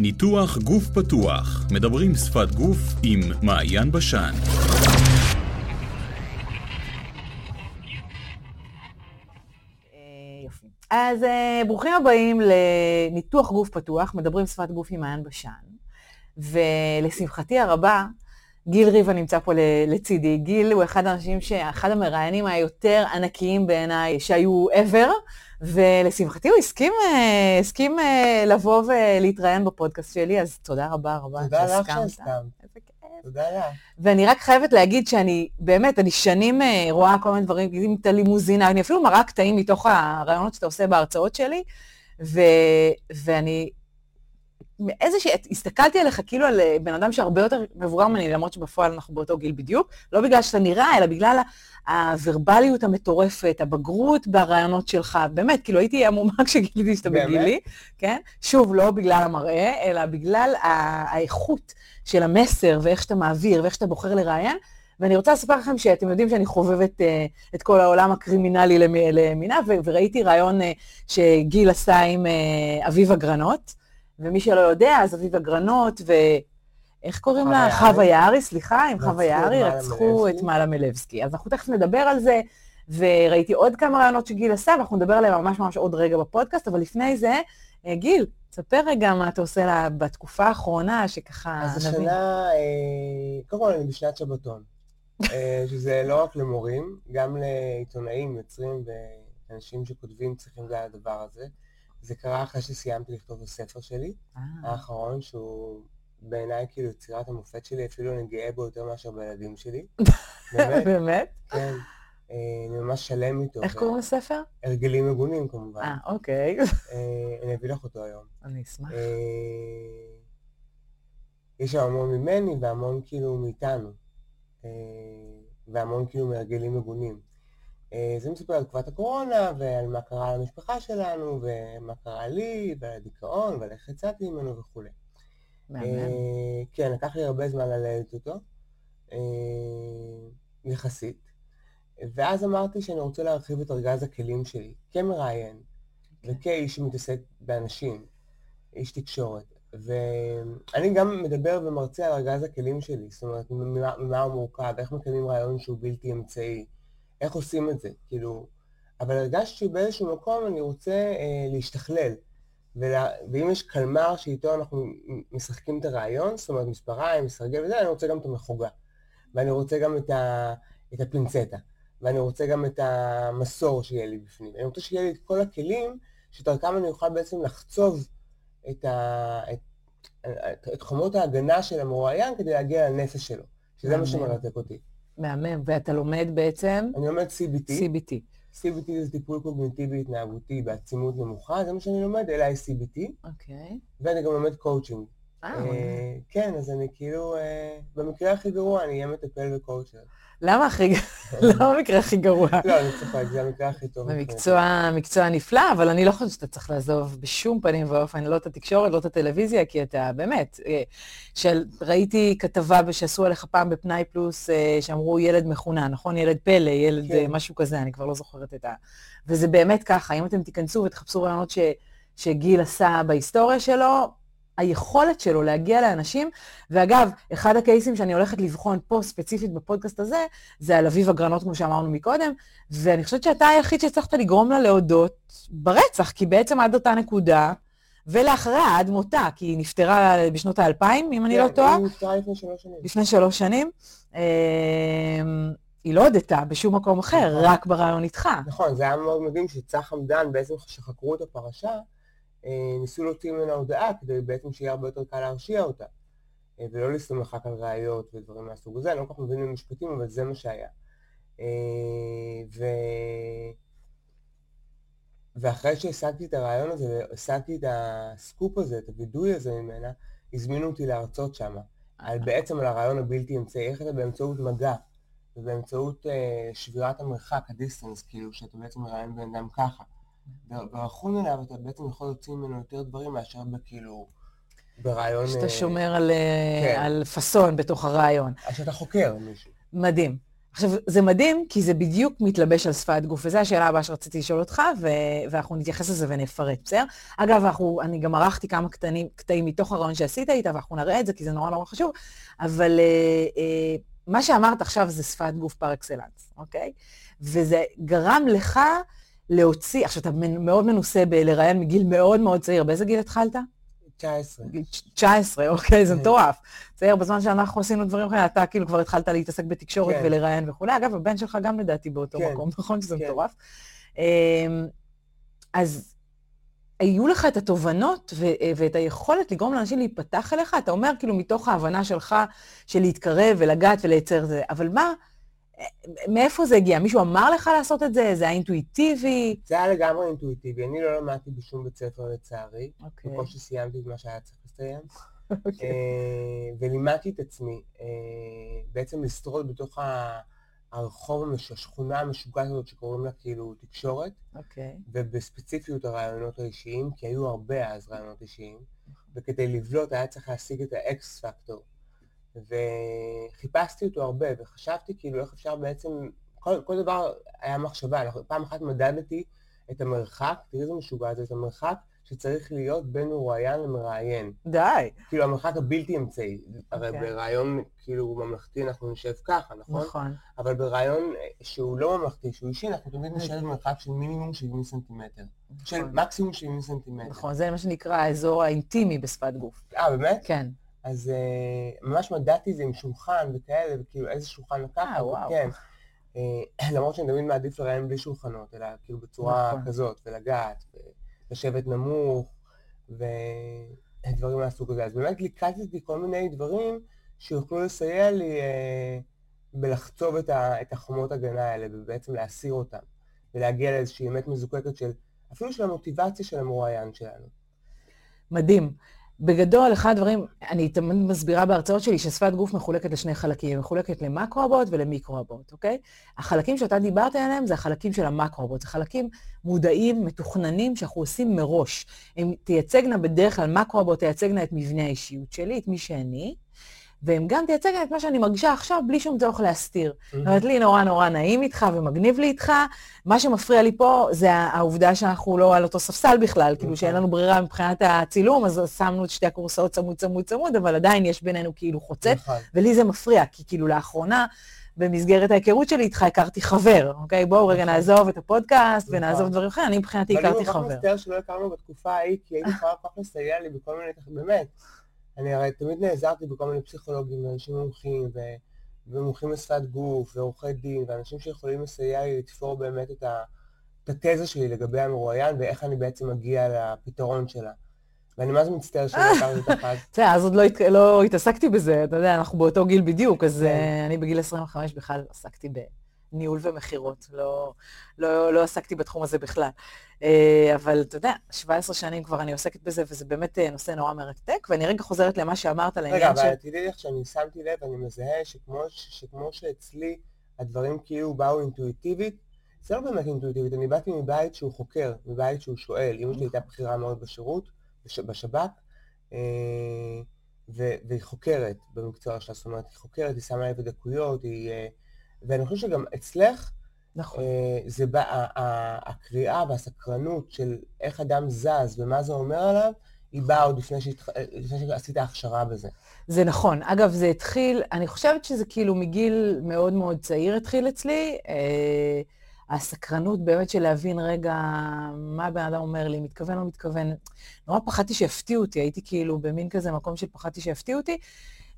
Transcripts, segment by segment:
ניתוח גוף פתוח, מדברים שפת גוף עם מעיין בשן. אה, יופי. אז אה, ברוכים הבאים לניתוח גוף פתוח, מדברים שפת גוף עם מעיין בשן. ולשמחתי הרבה, גיל ריבה נמצא פה לצידי. גיל הוא אחד האנשים, אחד המראיינים היותר ענקיים בעיניי שהיו ever, ולשמחתי הוא הסכים, אה, הסכים אה, לבוא ולהתראיין בפודקאסט שלי, אז תודה רבה רבה תודה לך שהסכמת. תודה לך. ואני רק חייבת להגיד שאני, באמת, אני שנים אה, רואה כל מיני דברים, את הלימוזינה, אני אפילו מראה קטעים מתוך הרעיונות שאתה עושה בהרצאות שלי, ו, ואני מאיזושהי, הסתכלתי עליך כאילו על בן אדם שהרבה יותר מבוגר ממני, למרות שבפועל אנחנו באותו גיל בדיוק, לא בגלל שאתה נראה, אלא בגלל הוורבליות המטורפת, הבגרות ברעיונות שלך, באמת, כאילו הייתי עמומה כשגיליתי שאתה בגילי, כן? שוב, לא בגלל המראה, אלא בגלל האיכות של המסר ואיך שאתה מעביר ואיך שאתה בוחר לראיין. ואני רוצה לספר לכם שאתם יודעים שאני חובבת uh, את כל העולם הקרימינלי למינה, וראיתי ראיון uh, שגיל עשה עם uh, אביב אגרנות, ומי שלא יודע, אז אביב אגרנות, ו... איך קוראים לה? חווה יערי, סליחה, עם חווה יערי, רצחו את מעלה מלבסקי. אז אנחנו תכף נדבר על זה, וראיתי עוד כמה רעיונות שגיל עשה, ואנחנו נדבר עליהם ממש ממש עוד רגע בפודקאסט, אבל לפני זה, אה, גיל, תספר רגע מה אתה עושה לה בתקופה האחרונה, שככה אז השנה, אה, קודם כל אני בשנת שבתון, אה, שזה לא רק למורים, גם לעיתונאים, יוצרים ואנשים שכותבים צריכים לדעת הדבר הזה. זה קרה אחרי שסיימתי לכתוב את הספר שלי, האחרון, שהוא בעיניי כאילו יצירת המופת שלי, אפילו אני גאה בו יותר מאשר בילדים שלי. באמת? באמת? כן. אה, אני ממש שלם איתו. איך קוראים לספר? הרגלים מגונים כמובן. אה, אוקיי. אה, אני אביא לך אותו היום. אני אשמח. אה, יש שם המון ממני והמון כאילו מאיתנו. והמון כאילו מהרגלים מגונים. זה מספר על תקופת הקורונה ועל מה קרה למשפחה שלנו ומה קרה לי ועל הדיכאון ועל איך יצאתי ממנו וכולי. אה, כן, לקח לי הרבה זמן ללדת אותו, אה, יחסית. ואז אמרתי שאני רוצה להרחיב את ארגז הכלים שלי, כמראיין, אוקיי. וכאיש שמתעסק באנשים, איש תקשורת. ואני גם מדבר ומרצה על ארגז הכלים שלי, זאת אומרת, ממה, ממה הוא מורכב, איך מקיימים רעיון שהוא בלתי אמצעי, איך עושים את זה, כאילו... אבל הרגשתי שבאיזשהו מקום אני רוצה אה, להשתכלל. ולה... ואם יש קלמר שאיתו אנחנו משחקים את הרעיון, זאת אומרת מספריים, מסרגל וזה, אני רוצה גם את המחוגה. ואני רוצה גם את, ה... את הפינצטה. ואני רוצה גם את המסור שיהיה לי בפנים. אני רוצה שיהיה לי את כל הכלים, שדרכם אני אוכל בעצם לחצוב את, ה... את... את, את חומות ההגנה של המרואיין כדי להגיע לנפש שלו. שזה מה שמרתק אותי. מהמם, ואתה לומד בעצם? אני לומד CBT. CBT. CBT זה טיפול קוגניטיבי התנהגותי בעצימות נמוכה, זה מה שאני לומד, LI CBT. אוקיי. ואני גם לומד קואוצ'ינג. אה, אה כן, אז אני כאילו, אה, במקרה הכי גרוע אני אהיה מטפל ו coacher. למה הכי, למה המקרה הכי גרוע? לא, אני צוחק, זה המקרה הכי טוב. במקצוע מקצוע נפלא, אבל אני לא חושבת שאתה צריך לעזוב בשום פנים ואופן, לא את התקשורת, לא את הטלוויזיה, כי אתה באמת, אה, של, ראיתי כתבה שעשו עליך פעם בפנאי פלוס, אה, שאמרו ילד מחונן, נכון? ילד פלא, ילד כן. משהו כזה, אני כבר לא זוכרת את ה... וזה באמת ככה, אם אתם תיכנסו ותחפשו רעיונות ש... שגיל עשה בהיסטוריה שלו, היכולת שלו להגיע לאנשים, ואגב, אחד הקייסים שאני הולכת לבחון פה ספציפית בפודקאסט הזה, זה על אביב אגרנות, כמו שאמרנו מקודם, ואני חושבת שאתה היחיד שהצלחת לגרום לה להודות ברצח, כי בעצם עד אותה נקודה, ולאחריה עד מותה, כי היא נפטרה בשנות האלפיים, אם אני לא טועה. כן, היא נפטרה לפני שלוש שנים. לפני שלוש שנים. אמ, היא לא הודתה בשום מקום אחר, נכון. רק ברעיון איתך. נכון, זה היה מאוד מדהים שצח חמדן, בעצם כשחקרו את הפרשה, ניסו להוציא ממנה הודעה כדי בעצם שיהיה הרבה יותר קל להרשיע אותה. אה, ולא להסתמך רק על ראיות ודברים מהסוג הזה, אני לא כל כך מבין במשפטים, אבל זה מה שהיה. אה, ו... ואחרי שהשגתי את הרעיון הזה, והשגתי את הסקופ הזה, את הווידוי הזה ממנה, הזמינו אותי להרצות שם, על בעצם על הרעיון הבלתי אמצעי, איך אתה באמצעות מגע, ובאמצעות אה, שבירת המרחק, הדיסטנס, כאילו, שאתה בעצם מראיין בן אדם ככה. ברכון אליו אתה בעצם יכול להוציא ממנו יותר דברים מאשר בכאילו, ברעיון... שאתה אה, שומר על, אה, כן. על פאסון בתוך הרעיון. אז שאתה חוקר מישהו. מדהים. עכשיו, זה מדהים, כי זה בדיוק מתלבש על שפת גוף, וזו השאלה הבאה שרציתי לשאול אותך, ו- ואנחנו נתייחס לזה ונפרט, בסדר? אגב, אנחנו, אני גם ערכתי כמה קטנים, קטעים מתוך הרעיון שעשית איתה, ואנחנו נראה את זה, כי זה נורא נורא חשוב, אבל אה, אה, מה שאמרת עכשיו זה שפת גוף פר אקסלנס, אוקיי? וזה גרם לך להוציא, עכשיו, אתה מאוד מנוסה בלראיין מגיל מאוד מאוד צעיר, באיזה גיל התחלת? 19. 19, אוקיי, זה כן. מטורף. בסדר, בזמן שאנחנו עשינו דברים אחרים, אתה כאילו כבר התחלת להתעסק בתקשורת כן. ולראיין וכולי. אגב, הבן שלך גם לדעתי באותו כן, מקום, נכון שזה כן. מטורף? אמ, אז היו לך את התובנות ו- ואת היכולת לגרום לאנשים להיפתח אליך? אתה אומר כאילו מתוך ההבנה שלך של להתקרב ולגעת ולייצר זה, אבל מה, מאיפה זה הגיע? מישהו אמר לך לעשות את זה? זה היה אינטואיטיבי? זה היה לגמרי אינטואיטיבי, אני לא למדתי בשום בית ספר לצערי, אוקיי. בקושי סיימתי את מה שהיה צריך לסיים, אוקיי. אה, ולימדתי את עצמי אה, בעצם לשרוד בתוך הרחוב, השכונה המשוגעת הזאת שקוראים לה כאילו תקשורת, אוקיי. ובספציפיות הרעיונות האישיים, כי היו הרבה אז רעיונות אישיים, וכדי לבלוט היה צריך להשיג את האקס פקטור. וחיפשתי אותו הרבה, וחשבתי כאילו איך אפשר בעצם, כל, כל דבר היה מחשבה, פעם אחת מדדתי את המרחק, תראי איזה משוגע זה, את המרחק שצריך להיות בין מרואיין למראיין. די. כאילו המרחק הבלתי אמצעי. הרי אוקיי. ברעיון כאילו ממלכתי אנחנו נשב ככה, נכון? נכון. אבל ברעיון אה, שהוא לא ממלכתי, שהוא אישי, אנחנו תמיד. נשב במרחק של מינימום 70 סנטימטר. של נכון. מקסימום 70 סנטימטר. נכון, זה מה שנקרא האזור האינטימי בשפת גוף. אה, באמת? כן. אז uh, ממש מדדתי זה עם שולחן וכאלה, וכאילו איזה שולחן לקחת, אה, וואו. כן. Uh, למרות שאני תמיד מעדיף לראיין בלי שולחנות, אלא כאילו בצורה נכון. כזאת, ולגעת, ולשבת נמוך, ודברים מהסוג הזה. אז באמת ליקטתי כל מיני דברים שיוכלו לסייע לי uh, בלחצוב את, ה, את החומות הגנה האלה, ובעצם להסיר אותם, ולהגיע לאיזושהי אמת מזוקקת של, אפילו של המוטיבציה של המרואיין שלנו. מדהים. בגדול, אחד הדברים, אני תמיד מסבירה בהרצאות שלי ששפת גוף מחולקת לשני חלקים, היא מחולקת למקרו-הבעות ולמיקרו-הבעות, אוקיי? החלקים שאתה דיברת עליהם זה החלקים של המקרו-הבעות, זה חלקים מודעים, מתוכננים, שאנחנו עושים מראש. הם תייצגנה בדרך כלל, מקרו-הבעות תייצגנה את מבנה האישיות שלי, את מי שאני, והם גם תייצגנה את מה שאני מרגישה עכשיו בלי שום צורך להסתיר. זאת אומרת, לי נורא נורא נעים איתך ומגניב לי איתך. מה שמפריע לי פה זה העובדה שאנחנו לא על אותו ספסל בכלל, כאילו. שאין לנו ברירה מבחינת הצילום, אז שמנו את שתי הכורסאות צמוד צמוד צמוד, אבל עדיין יש בינינו כאילו חוצץ, נכון. ולי זה מפריע, כי כאילו לאחרונה, במסגרת ההיכרות שלי איתך, הכרתי חבר, אוקיי? בואו רגע נכון. נעזוב את הפודקאסט נכון. ונעזוב דברים אחרים, אני מבחינתי הכרתי ואני כל חבר. כך מצטער שלא הכרנו בתקופה ההיא, כי הייתי יכולה כל כך לסייע לי בכל מיני, באמת. אני הרי תמיד נעזרתי בכל מיני פסיכולוגים ואנשים מומחים, ו... ומומחים לשפת גוף, ועורכי דין, ואנשים שיכולים לסייע לי לתפור באמת את, ה... את התזה שלי לגבי המרואיין, ואיך אני בעצם מגיע לפתרון שלה. ואני מה זה מצטער שלא הכרתי אותך אז. בסדר, אז עוד לא. לא התעסקתי בזה, אתה יודע, אנחנו באותו גיל בדיוק, אז כן. uh, אני בגיל 25 בכלל עסקתי בניהול ומכירות, לא, לא, לא עסקתי בתחום הזה בכלל. Uh, אבל אתה יודע, 17 שנים כבר אני עוסקת בזה, וזה באמת uh, נושא נורא מרתק, ואני רגע חוזרת למה שאמרת על רגע, העניין אבל תדעי לך שאני שמתי לב, אני מזהה שכמו, שכמו שאצלי הדברים כאילו באו אינטואיטיבית, זה לא באמת אינטואיטיבית, אני באתי מבית שהוא חוקר, מבית שהוא שואל. אמא שלי הייתה בכירה מאוד בשירות, בש- בשב"כ, אה, ו- והיא חוקרת במקצוע שלה, זאת אומרת, היא חוקרת, היא שמה לב לדקויות, היא... ואני חושב שגם אצלך, נכון. אה, זה בא, הקריאה והסקרנות של איך אדם זז ומה זה אומר עליו, היא באה עוד לפני, שהתח... אה, לפני שעשית הכשרה בזה. זה נכון. אגב, זה התחיל, אני חושבת שזה כאילו מגיל מאוד מאוד צעיר התחיל אצלי. אה, הסקרנות באמת של להבין רגע מה הבן אדם אומר לי, מתכוון או לא מתכוון. נורא פחדתי שיפתיעו אותי, הייתי כאילו במין כזה מקום שפחדתי שיפתיעו אותי,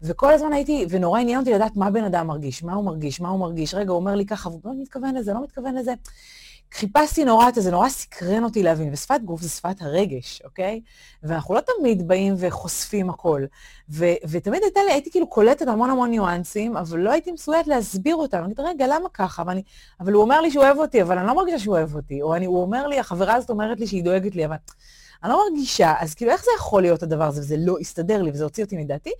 וכל הזמן הייתי, ונורא עניין אותי לדעת מה הבן אדם מרגיש, מה הוא מרגיש, מה הוא מרגיש. רגע, הוא אומר לי ככה, והוא לא מתכוון לזה, לא מתכוון לזה. חיפשתי נורא את זה, נורא סקרן אותי להבין, ושפת גוף זה שפת הרגש, אוקיי? ואנחנו לא תמיד באים וחושפים הכל. ו- ותמיד הייתה לי, הייתי כאילו קולטת המון המון ניואנסים, אבל לא הייתי מסוגלת להסביר אותם. אני אומרת, רגע, למה ככה? ואני, אבל הוא אומר לי שהוא אוהב אותי, אבל אני לא מרגישה שהוא אוהב אותי. או אני, הוא אומר לי, החברה הזאת אומרת לי שהיא דואגת לי, אבל אני לא מרגישה. אז כאילו, איך זה יכול להיות הדבר הזה? וזה לא הסתדר לי, וזה הוציא אותי מדעתי.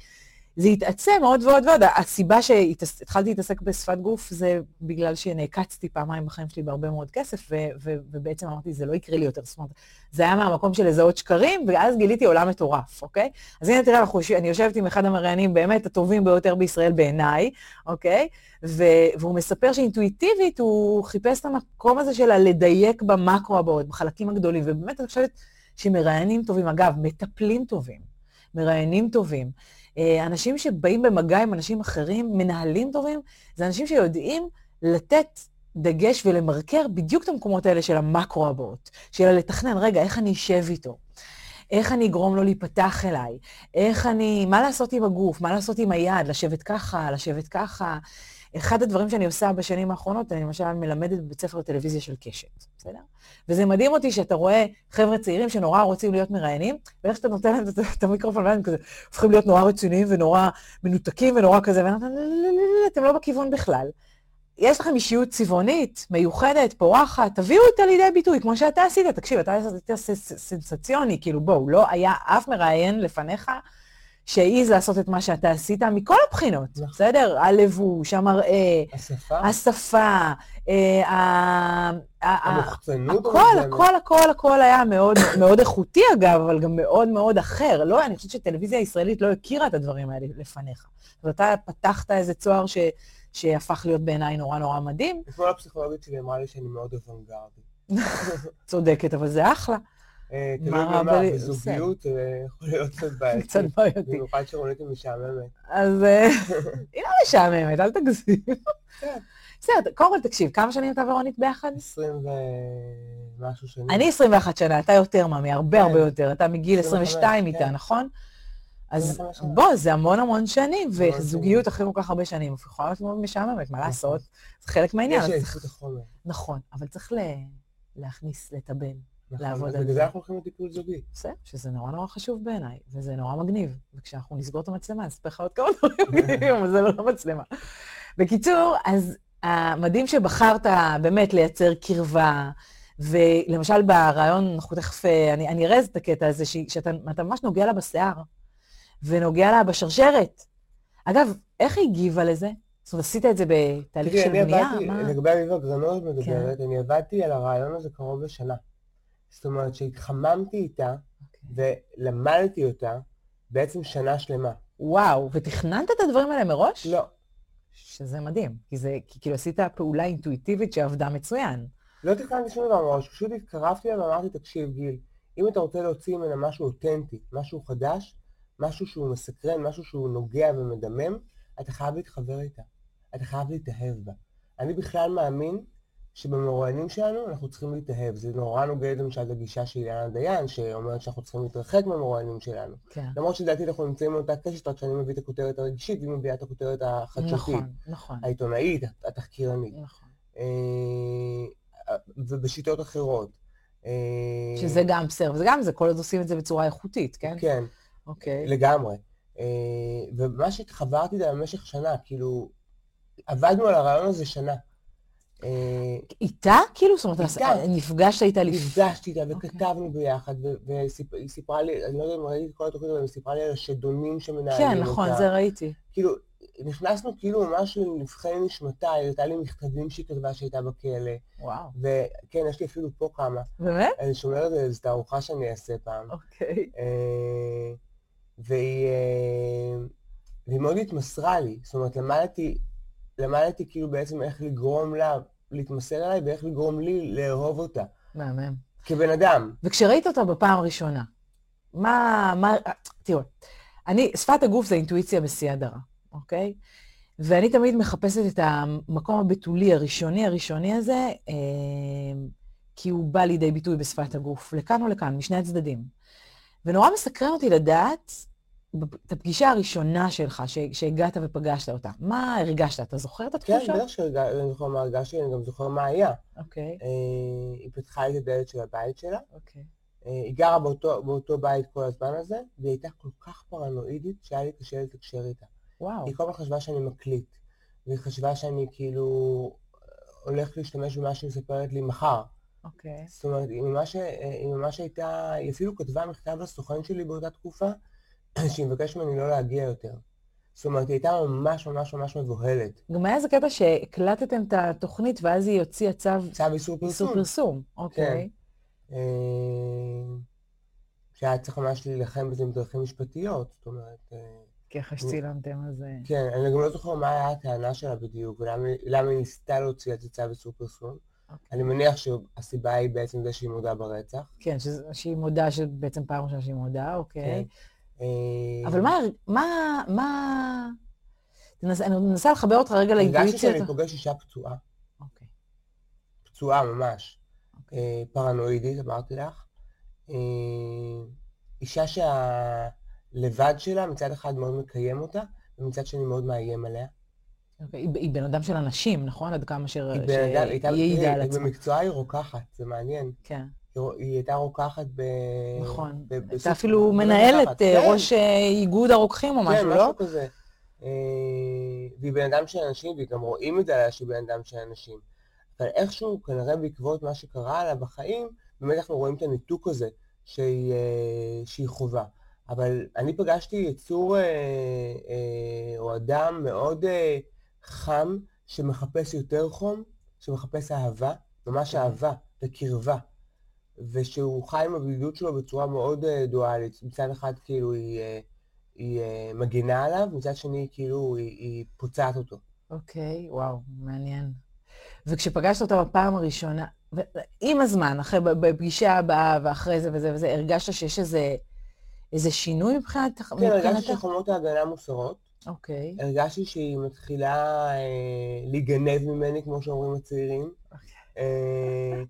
זה התעצם עוד ועוד ועוד. הסיבה שהתחלתי להתעסק בשפת גוף זה בגלל שנעקצתי פעמיים בחיים שלי בהרבה מאוד כסף, ו- ו- ובעצם אמרתי, זה לא יקרה לי יותר. זאת אומרת, זה היה מהמקום של לזהות שקרים, ואז גיליתי עולם מטורף, אוקיי? אז הנה, תראה, אנחנו, אני יושבת עם אחד המראיינים באמת הטובים ביותר בישראל בעיניי, אוקיי? ו- והוא מספר שאינטואיטיבית הוא חיפש את המקום הזה של הלדייק במקרו הבאות, בחלקים הגדולים, ובאמת אני חושבת שמראיינים טובים, אגב, מטפלים טובים, מראיינים טובים, אנשים שבאים במגע עם אנשים אחרים, מנהלים טובים, זה אנשים שיודעים לתת דגש ולמרקר בדיוק את המקומות האלה של המקרו הבאות, של לתכנן, רגע, איך אני אשב איתו? איך אני אגרום לו להיפתח אליי? איך אני, מה לעשות עם הגוף? מה לעשות עם היד? לשבת ככה, לשבת ככה? אחד הדברים שאני עושה בשנים האחרונות, אני למשל מלמדת בבית ספר לטלוויזיה של קשת, בסדר? וזה מדהים אותי שאתה רואה חבר'ה צעירים שנורא רוצים להיות מראיינים, ואיך שאתה נותן להם את המיקרופון, והם כזה הופכים להיות נורא רציניים ונורא מנותקים ונורא כזה, ואתה, אתם לא בכיוון בכלל. יש לכם אישיות צבעונית, מיוחדת, פורחת, תביאו אותה לידי ביטוי, כמו שאתה עשית. תקשיב, אתה עשית סנסציוני, כאילו בואו, לא היה אף מראיין לפניך שהעז לעשות את מה שאתה עשית מכל הבחינות, נכון. בסדר? הלבוש, המראה, השפה, השפה, אה, המוחצנות. הכל, הכל, הכל, הכל היה מאוד, מאוד איכותי אגב, אבל גם מאוד מאוד אחר. לא, אני חושבת שטלוויזיה הישראלית לא הכירה את הדברים האלה לפניך. ואתה פתחת איזה צוהר ש, שהפך להיות בעיניי נורא נורא מדהים. אתמול הפסיכולוגית שלי אמרה לי שאני מאוד אוונגרדי. צודקת, אבל זה אחלה. אה, תלוי במה, בזוגיות אה, יכול להיות קצת בעייתי. קצת בעייתי. במיוחד שרונית היא משעממת. אז אה, היא לא משעממת, אל תגזים. כן. בסדר, קודם כל תקשיב, כמה שנים אתה ורונית ביחד? עשרים ומשהו שנים. אני 21 שנה, אתה יותר, ממי, הרבה הרבה כן. יותר. אתה מגיל 22 איתה, כן. נכון? אז בוא, זה המון המון שנים, וזוגיות אחרי כל כך הרבה זנים, יכולה להיות מאוד משעממת, מה נכון. לעשות? זה חלק מהעניין. יש איכות החומר. נכון, אבל צריך להכניס, לטבן. נכון, לעבוד על זה. בגלל זה אנחנו הולכים לטיפול זוגי. בסדר, שזה נורא נורא חשוב בעיניי, וזה נורא מגניב. וכשאנחנו נסגור את המצלמה, אני אספר לך עוד כמה דברים מגניבים, אבל זה לא מצלמה. בקיצור, אז המדהים שבחרת באמת לייצר קרבה, ולמשל ברעיון, אנחנו תכף, אני, אני אראה את הקטע הזה, שאתה ממש נוגע לה בשיער, ונוגע לה בשרשרת. אגב, איך היא הגיבה לזה? זאת אומרת, עשית את זה בתהליך של בנייה? תראי, אני עבדתי, לגבי אביב הגרנות מדברת, כן. אני עבדתי על הרעיון הזה קרוב לשנה. זאת אומרת שהתחממתי איתה okay. אוקיי. ולמדתי אותה בעצם שנה שלמה. וואו, ותכננת את הדברים האלה מראש? לא. שזה מדהים, כי זה, כי כאילו עשית פעולה אינטואיטיבית שעבדה מצוין. לא תכננתי שום דבר מראש, פשוט התקרבתי לה ואמרתי, תקשיב, גיל, אם אתה רוצה להוציא ממנה משהו אותנטי, משהו חדש, משהו שהוא מסקרן, משהו שהוא נוגע ומדמם, אתה חייב להתחבר איתה. אתה חייב להתאהב בה. אני בכלל מאמין שבמרואיינים שלנו אנחנו צריכים להתאהב. זה נורא נוגד למשל לגישה של אילנה דיין, שאומרת שאנחנו צריכים להתרחק מהמרואיינים שלנו. כן. למרות שלדעתי אנחנו נמצאים באותה קשת, רק שאני מביא את הכותרת הרגשית, והיא מביאה את הכותרת החדשותית. נכון, נכון. העיתונאית, התחקירנית. נכון. אה, ובשיטות אחרות. אה, שזה גם בסדר, וזה גם זה, כל עוד עושים את זה בצורה איכותית, כן? כן. אוקיי. לגמרי. אה, ומה שהתחברתי לה במשך שנה, כאילו, עבדנו על הרעיון הזה שנה. אה, איתה? כאילו? זאת אומרת, נפגשת איתה לפני? נפגשתי איתה אוקיי. וכתבנו ביחד, והיא סיפרה לי, אני לא יודע אם ראיתי את כל התוכנית, אבל היא סיפרה לי על השדונים שמנהלים אותה. כן, נכון, זה ראיתי. כאילו, נכנסנו כאילו ממש לנבחי נשמתה, היא הייתה לי מכתבים שהיא כתבה שהייתה בכלא. וואו. וכן, יש לי אפילו פה כמה. באמת? אני שומר את זה, זו תערוכה שאני אעשה פעם. אוקיי. אה, והיא מאוד התמסרה לי, זאת אומרת, למדתי, למדתי כאילו בעצם איך לגרום לה להתמסר אליי ואיך לגרום לי לאהוב אותה. מהמם. כבן אדם. וכשראית אותה בפעם הראשונה, מה, מה, תראו, אני, שפת הגוף זה אינטואיציה בשיא הדרה, אוקיי? ואני תמיד מחפשת את המקום הבתולי הראשוני הראשוני הזה, אה, כי הוא בא לידי ביטוי בשפת הגוף, לכאן או לכאן, משני הצדדים. ונורא מסקרן אותי לדעת את הפגישה הראשונה שלך, שהגעת ופגשת אותה, מה הרגשת? אתה זוכר את התחושה? כן, בטח שאני זוכר מה הרגשתי, אני גם זוכר מה היה. אוקיי. אה, היא פתחה את הדלת של הבית שלה. אוקיי. אה, היא גרה באותו, באותו בית כל הזמן הזה, והיא הייתה כל כך פרנואידית שהיה לי קשה לתקשר איתה. וואו. היא כל הזמן חשבה שאני מקליט, והיא חשבה שאני כאילו הולך להשתמש במה שהיא מספרת לי מחר. אוקיי. זאת אומרת, היא ממש, אה, היא ממש הייתה, היא אפילו כתבה מכתב לסוכן שלי באותה תקופה, שהיא מבקשת ממני לא להגיע יותר. זאת אומרת, היא הייתה ממש ממש ממש מבוהלת. גם היה איזה קטע שהקלטתם את התוכנית ואז היא הוציאה צו צו איסור פרסום. איסור פרסום. אוקיי. אה, שהיה צריך ממש להילחם בזה עם דרכים משפטיות, זאת אומרת... אה, כי אחרי שצילמתם אז... אה, כן, אני גם לא זוכר מה היה הטענה שלה בדיוק, ולמה למה היא ניסתה להוציא את זה צו איסור פרסום. אוקיי. אני מניח שהסיבה היא בעצם זה שהיא מודה ברצח. כן, שהיא מודה, שבעצם פעם ראשונה שהיא מודה, אוקיי. אה, אבל מה, מה, מה... אני מנסה לחבר אותך רגע הרגשתי לאינטואיציה. שאני פוגש אישה פצועה, אוקיי. פצועה ממש. אוקיי. אה, פרנואידית, אמרתי לך. אה, אישה שהלבד שלה מצד אחד מאוד מקיים אותה, ומצד שני מאוד מאיים עליה. אוקיי. היא- היא בן אדם של אנשים, נכון? עד כמה ש... היא בן אדם, היא הייתה, שהיא העידה תראי, על היא עצמה. במקצועה היא רוקחת, זה מעניין. כן, היא הייתה רוקחת ב... נכון. ב- הייתה אפילו לא מנהלת, אה, כן, ראש אה, איגוד הרוקחים או כן, משהו, לא? משהו כזה. אה, והיא בן אדם של אנשים, וגם רואים את זה עליה שהיא בן אדם של אנשים. אבל איכשהו, כנראה בעקבות מה שקרה לה בחיים, באמת אנחנו רואים את הניתוק הזה שהיא, שהיא חווה. אבל אני פגשתי יצור או אדם מאוד חם, שמחפש יותר חום, שמחפש אהבה, ממש כן. אהבה וקרבה. ושהוא חי עם הבדידות שלו בצורה מאוד אה, דואלית. מצד אחד כאילו היא, אה, היא אה, מגינה עליו, מצד שני כאילו היא, היא פוצעת אותו. אוקיי, וואו, מעניין. וכשפגשת אותה בפעם הראשונה, עם הזמן, אחרי, בפגישה הבאה ואחרי זה וזה וזה, הרגשת שיש איזה, איזה שינוי מבחינת... כן, הרגשתי שחומות ההגנה מוסרות, אוקיי. הרגשתי שהיא מתחילה אה, להיגנב ממני, כמו שאומרים הצעירים, אוקיי. אה,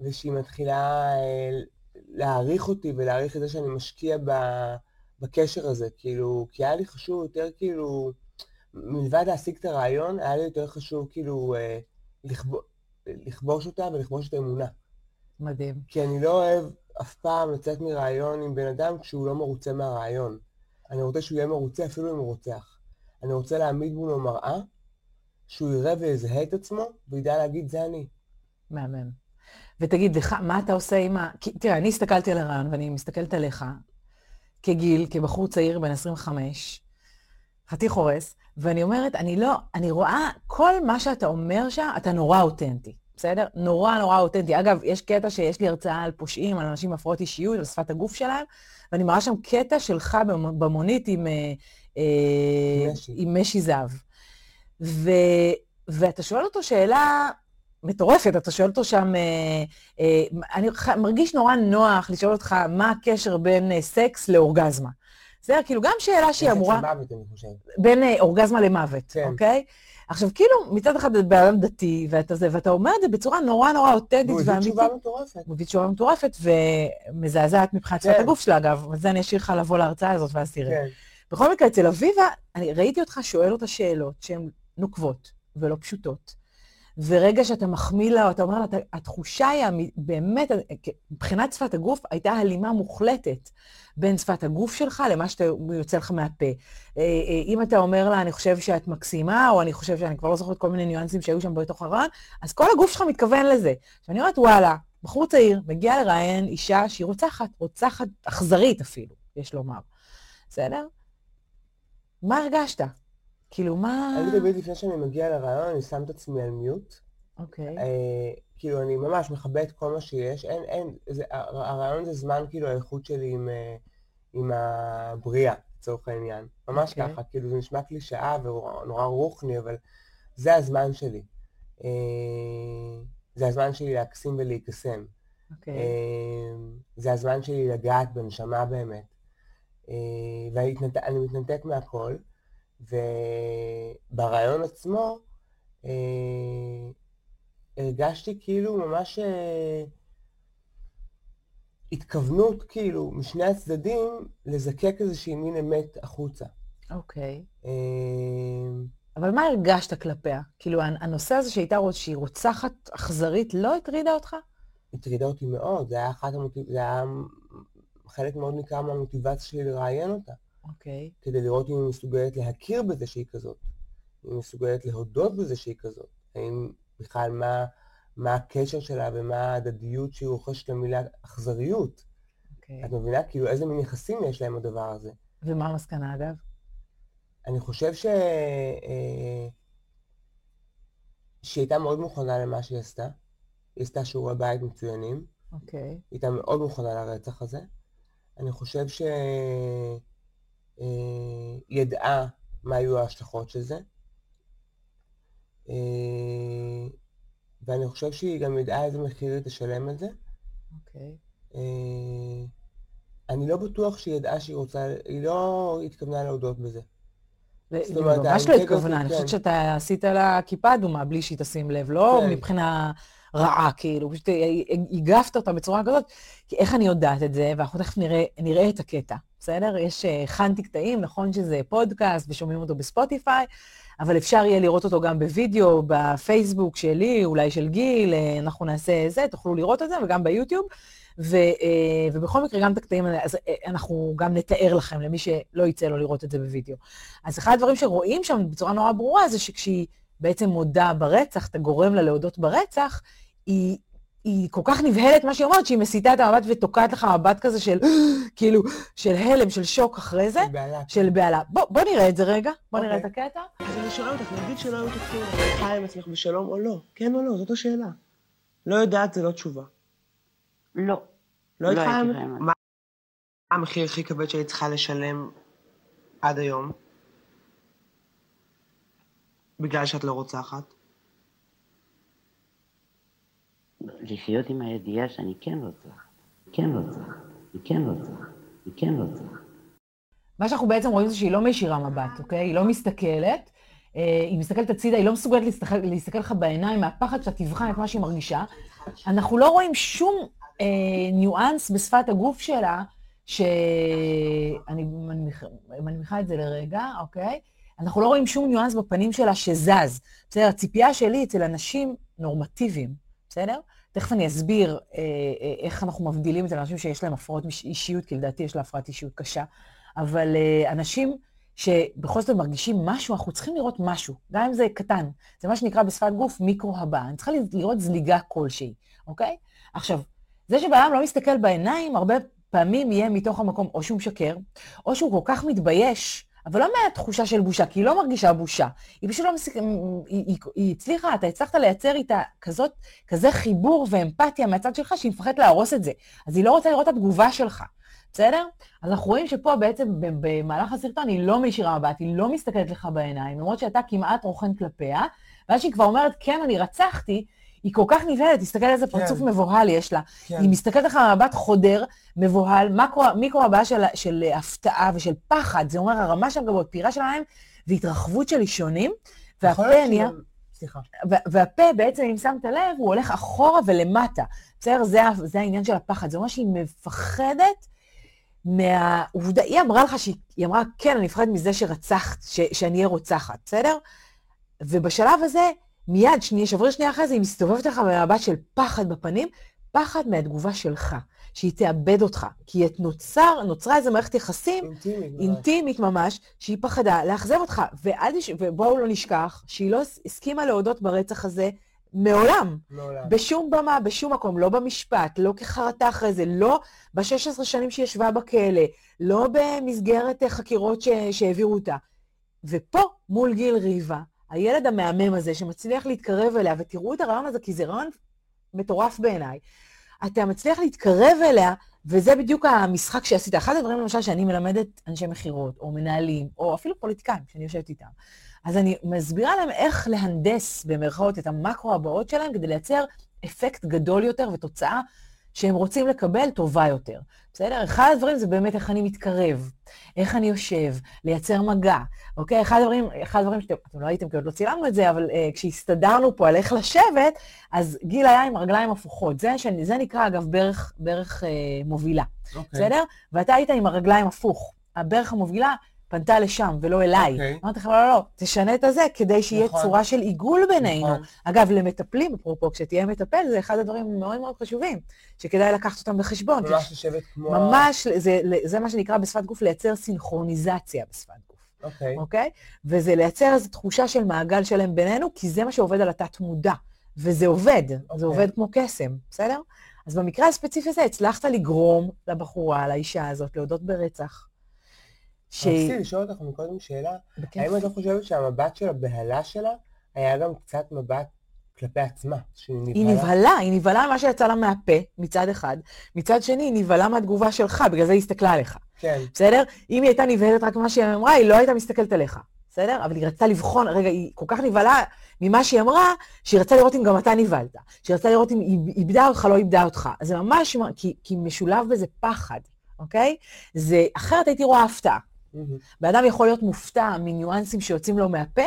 ושהיא מתחילה אה, להעריך אותי ולהעריך את זה שאני משקיע ב, בקשר הזה, כאילו, כי היה לי חשוב יותר כאילו, מלבד להשיג את הרעיון, היה לי יותר חשוב כאילו אה, לכבו, לכבוש אותה ולכבוש את האמונה. מדהים. כי אני לא אוהב אף פעם לצאת מרעיון עם בן אדם כשהוא לא מרוצה מהרעיון. אני רוצה שהוא יהיה מרוצה אפילו אם הוא רוצח. אני רוצה להעמיד מולו מראה, שהוא יראה ויזהה את עצמו, וידע להגיד זה אני. מהמם. ותגיד, לך, מה אתה עושה עם ה... כי, תראה, אני הסתכלתי על הרעיון ואני מסתכלת עליך, כגיל, כבחור צעיר בן 25, חתיך הורס, ואני אומרת, אני לא, אני רואה, כל מה שאתה אומר שם, אתה נורא אותנטי, בסדר? נורא נורא אותנטי. אגב, יש קטע שיש לי הרצאה על פושעים, על אנשים עם הפרעות אישיות, על שפת הגוף שלהם, ואני מראה שם קטע שלך במ- במונית עם, אה, אה. עם משי זהב. ו, ואתה שואל אותו שאלה מטורפת, אתה שואל אותו שם, אה, אה, אני מרגיש נורא נוח לשאול אותך מה הקשר בין אה, סקס לאורגזמה. זה כאילו גם שאלה שהיא אמורה... מוות, אני חושב. בין אה, אורגזמה למוות, כן. אוקיי? עכשיו, כאילו, מצד אחד אתה בן אדם דתי, ואתה זה, ואתה אומר את זה בצורה נורא נורא אותנטית והוא הביא ואמיתית. תשובה מטורפת. הוא הביא תשובה מטורפת ומזעזעת מבחינת שפת כן. הגוף שלה, אגב, אבל זה אני אשאיר לך לבוא להרצאה הזאת ואז תראה. כן. בכל מקרה, אצל אביבה, אני ראיתי אותך שואל אותה שאלות שהן נוקבות ולא פשוטות. ורגע שאתה מחמיא לה, או אתה אומר לה, "אתה- התחושה היא באמת, מבחינת שפת הגוף, הייתה הלימה מוחלטת בין שפת הגוף שלך למה שיוצא לך מהפה. אה, אה, אם אתה אומר לה, אני חושב שאת מקסימה, או אני חושב שאני כבר לא זוכרת כל מיני ניואנסים שהיו שם בתוך הרעיון, אז כל הגוף שלך מתכוון לזה. עכשיו, אני אומרת, וואלה, בחור צעיר מגיע לראיין אישה שהיא רוצחת, רוצחת אכזרית אפילו, יש לומר. בסדר? מה הרגשת? כאילו, מה... אני תמיד לפני שאני מגיע לרעיון, אני שם את עצמי על מיוט. אוקיי. אה, כאילו, אני ממש מכבה את כל מה שיש. אין, אין, זה, הר- הרעיון זה זמן, כאילו, האיכות שלי עם, אה, עם הבריאה, לצורך העניין. ממש אוקיי. ככה, כאילו, זה נשמע קלישאה ונורא רוחני, אבל זה הזמן שלי. אה, זה הזמן שלי להקסים ולהיקסם. אוקיי. אה, זה הזמן שלי לגעת בנשמה באמת. ואני מתנתק, אני מתנתק מהכל, וברעיון עצמו אה, הרגשתי כאילו ממש אה, התכוונות כאילו משני הצדדים לזקק איזושהי מין אמת החוצה. אוקיי. אה, אבל מה הרגשת כלפיה? כאילו, הנ- הנושא הזה שהייתה רוצ- שהיא רוצחת אכזרית לא הטרידה אותך? הטרידה אותי מאוד, זה היה אחת המוטיב... זה היה חלק מאוד ניכר מהמוטיבציה שלי לראיין אותה. אוקיי. כדי לראות אם היא מסוגלת להכיר בזה שהיא כזאת, אם היא מסוגלת להודות בזה שהיא כזאת, האם בכלל מה, מה הקשר שלה ומה ההדדיות שהיא רוכשת למילה אכזריות. אוקיי. את מבינה? כאילו איזה מין יחסים יש להם הדבר הזה. ומה המסקנה, אגב? אני חושב ש... אה, שהיא הייתה מאוד מוכנה למה שהיא עשתה. היא עשתה שיעורי בית מצוינים. אוקיי. היא הייתה מאוד מוכנה לרצח הזה. אני חושב אה, ידעה מה היו ההשלכות של זה. אה, ואני חושב שהיא גם ידעה איזה מחיר היא תשלם את זה. אוקיי. אה, אני לא בטוח שהיא ידעה שהיא רוצה, היא לא התכוונה להודות בזה. זאת היא אומרת, ממש לא התכוונה, אני כן. חושבת שאתה עשית לה כיפה אדומה בלי שהיא תשים לב, לא כן. מבחינה רעה, כאילו, פשוט הגפת אותה בצורה כזאת, כי איך אני יודעת את זה, ואנחנו תכף נראה את הקטע, בסדר? יש, אה, הכנתי קטעים, נכון שזה פודקאסט ושומעים אותו בספוטיפיי, אבל אפשר יהיה לראות אותו גם בווידאו, בפייסבוק שלי, אולי של גיל, אה, אנחנו נעשה זה, תוכלו לראות את זה, וגם ביוטיוב. ו, אה, ובכל מקרה, גם את הקטעים האלה, אז אה, אנחנו גם נתאר לכם, למי שלא יצא לו לראות את זה בווידאו. אז אחד הדברים שרואים שם בצורה נורא ברורה, זה שכשהיא בעצם מודה ברצח, אתה גורם לה להודות ברצח, היא, היא כל כך נבהלת מה שהיא אומרת, שהיא מסיטה את המבט ותוקעת לך מבט כזה של, כאילו, של הלם, של שוק אחרי זה, בעלה. של בהלה. בוא, בוא נראה את זה רגע, בוא נראה את אוקיי. הקטע. אז אני שואל אותך, נגיד שלא היו תוקפים את חיה עם עצמך בשלום או לא? כן או לא? זאת השאלה. לא יודעת זה לא תשובה. לא. לא לא הייתי. חיה מה המחיר הכי כבד שהיית צריכה לשלם עד היום? בגלל שאת לא רוצחת? לחיות עם הידיעה שאני כן רוצח. כן רוצח. אני כן רוצח. אני כן רוצח. מה שאנחנו בעצם רואים זה שהיא לא מישירה מבט, אוקיי? היא לא מסתכלת. אה, היא מסתכלת הצידה, היא לא מסוגלת להסתכל, להסתכל לך בעיניים מהפחד שאתה תבחן את מה שהיא מרגישה. אנחנו לא רואים שום אה, ניואנס בשפת הגוף שלה, שאני מנמיכה- מנמיכה את זה לרגע, אוקיי? אנחנו לא רואים שום ניואנס בפנים שלה שזז. בסדר? הציפייה שלי אצל אנשים נורמטיביים, בסדר? תכף אני אסביר אה, אה, איך אנחנו מבדילים את אנשים שיש להם הפרעות אישיות, כי לדעתי יש לה הפרעת אישיות קשה. אבל אה, אנשים שבכל זאת מרגישים משהו, אנחנו צריכים לראות משהו, גם אם זה קטן. זה מה שנקרא בשפת גוף מיקרו-הבעה. אני צריכה לראות זליגה כלשהי, אוקיי? עכשיו, זה שבן לא מסתכל בעיניים, הרבה פעמים יהיה מתוך המקום או שהוא משקר, או שהוא כל כך מתבייש, אבל לא מהתחושה של בושה, כי היא לא מרגישה בושה. היא פשוט לא מסיק... היא, היא, היא הצליחה, אתה הצלחת לייצר איתה כזאת, כזה חיבור ואמפתיה מהצד שלך, שהיא מפחדת להרוס את זה. אז היא לא רוצה לראות את התגובה שלך, בסדר? אז אנחנו רואים שפה בעצם במהלך הסרטון היא לא מישירה מבט, היא לא מסתכלת לך בעיניים, למרות שאתה כמעט רוכן כלפיה, ואז שהיא כבר אומרת, כן, אני רצחתי, היא כל כך נבהלת, תסתכל איזה פרצוף מבוהל יש לה. כן. היא מסתכלת לך במבט חודר, מבוהל, מיקרו הבעה של, של הפתעה ושל פחד, זה אומר הרמה של גבות, פירה של העיניים והתרחבות של אישונים, יכול והפה נהיה... סליחה. וה- והפה בעצם, אם שמת לב, הוא הולך אחורה ולמטה. בסדר? זה, זה העניין של הפחד. זה אומר שהיא מפחדת מהעובדה, היא אמרה לך שהיא היא אמרה, כן, אני מפחדת מזה שרצחת, ש, שאני אהיה רוצחת, בסדר? ובשלב הזה, מיד, שנייה, שבריר שנייה אחרי זה, היא מסתובבת לך במבט של פחד בפנים, פחד מהתגובה שלך, שהיא תאבד אותך. כי את נוצר, נוצרה איזו מערכת יחסים אינטימית. ממש. אינטימית ממש, שהיא פחדה לאכזב אותך. ואל. ובואו לא נשכח שהיא לא הסכימה להודות ברצח הזה מעולם. מעולם. בשום במה, בשום מקום, לא במשפט, לא כחרטה אחרי זה, לא ב-16 שנים שהיא ישבה בכלא, לא במסגרת אה, חקירות ש... שהעבירו אותה. ופה, מול גיל ריבה, הילד המהמם הזה שמצליח להתקרב אליה, ותראו את הרעיון הזה, כי זה רעיון מטורף בעיניי, אתה מצליח להתקרב אליה, וזה בדיוק המשחק שעשית. אחד הדברים, למשל, שאני מלמדת אנשי מכירות, או מנהלים, או אפילו פוליטיקאים, שאני יושבת איתם. אז אני מסבירה להם איך להנדס, במרכאות, את המקרו הבאות שלהם, כדי לייצר אפקט גדול יותר ותוצאה שהם רוצים לקבל טובה יותר. בסדר? אחד הדברים זה באמת איך אני מתקרב, איך אני יושב, לייצר מגע, אוקיי? אחד הדברים, אחד הדברים שאתם אתם לא הייתם, כי עוד לא צילמנו את זה, אבל uh, כשהסתדרנו פה על איך לשבת, אז גיל היה עם רגליים הפוכות. זה, שאני, זה נקרא, אגב, ברך, ברך uh, מובילה, אוקיי. בסדר? ואתה היית עם הרגליים הפוך. הברך המובילה פנתה לשם ולא אליי. אוקיי. אמרתי לך, לא, לא, לא, תשנה את הזה כדי שיהיה נכון. צורה של עיגול בינינו. נכון. אגב, למטפלים, אפרופו, כשתהיה מטפל, זה אחד הדברים מאוד מאוד חשובים, שכדאי לקחת אותם בחשבון. ממש לשבת כמו... ממש, זה, זה מה שנקרא בשפת גוף לייצר סינכרוניזציה בשפת גוף, אוקיי. אוקיי? וזה לייצר איזו תחושה של מעגל שלם בינינו, כי זה מה שעובד על התת-מודע, וזה עובד, זה אוקיי. עובד כמו קסם, בסדר? אז במקרה הספציפי הזה הצלחת לגרום לבחורה, לאישה הזאת, להודות ברצח. ש... רציתי לשאול אותך מקודם שאלה, בכיף. האם את לא חושבת שהמבט של הבהלה שלה היה גם קצת מבט כלפי עצמה, שהיא נבהלה? היא נבהלה, היא נבהלה ממה שיצא לה מהפה, מצד אחד. מצד שני, היא נבהלה מהתגובה שלך, בגלל זה היא הסתכלה עליך. כן, בסדר? אם היא הייתה נבהלת רק ממה שהיא אמרה, היא לא הייתה מסתכלת עליך. בסדר? אבל היא רצתה לבחון, רגע, היא כל כך נבהלה ממה שהיא אמרה, שהיא רצתה לראות אם גם אתה נבהלת. שהיא רצתה לראות אם היא איבדה אותך, לא איבדה אותך. זה ממש, כי, כי משולב בזה פחד, אוקיי? זה, אחרת הייתי רואה הפתעה. מהמם. בן אדם יכול להיות מופתע מניואנסים שיוצאים לו מהפה,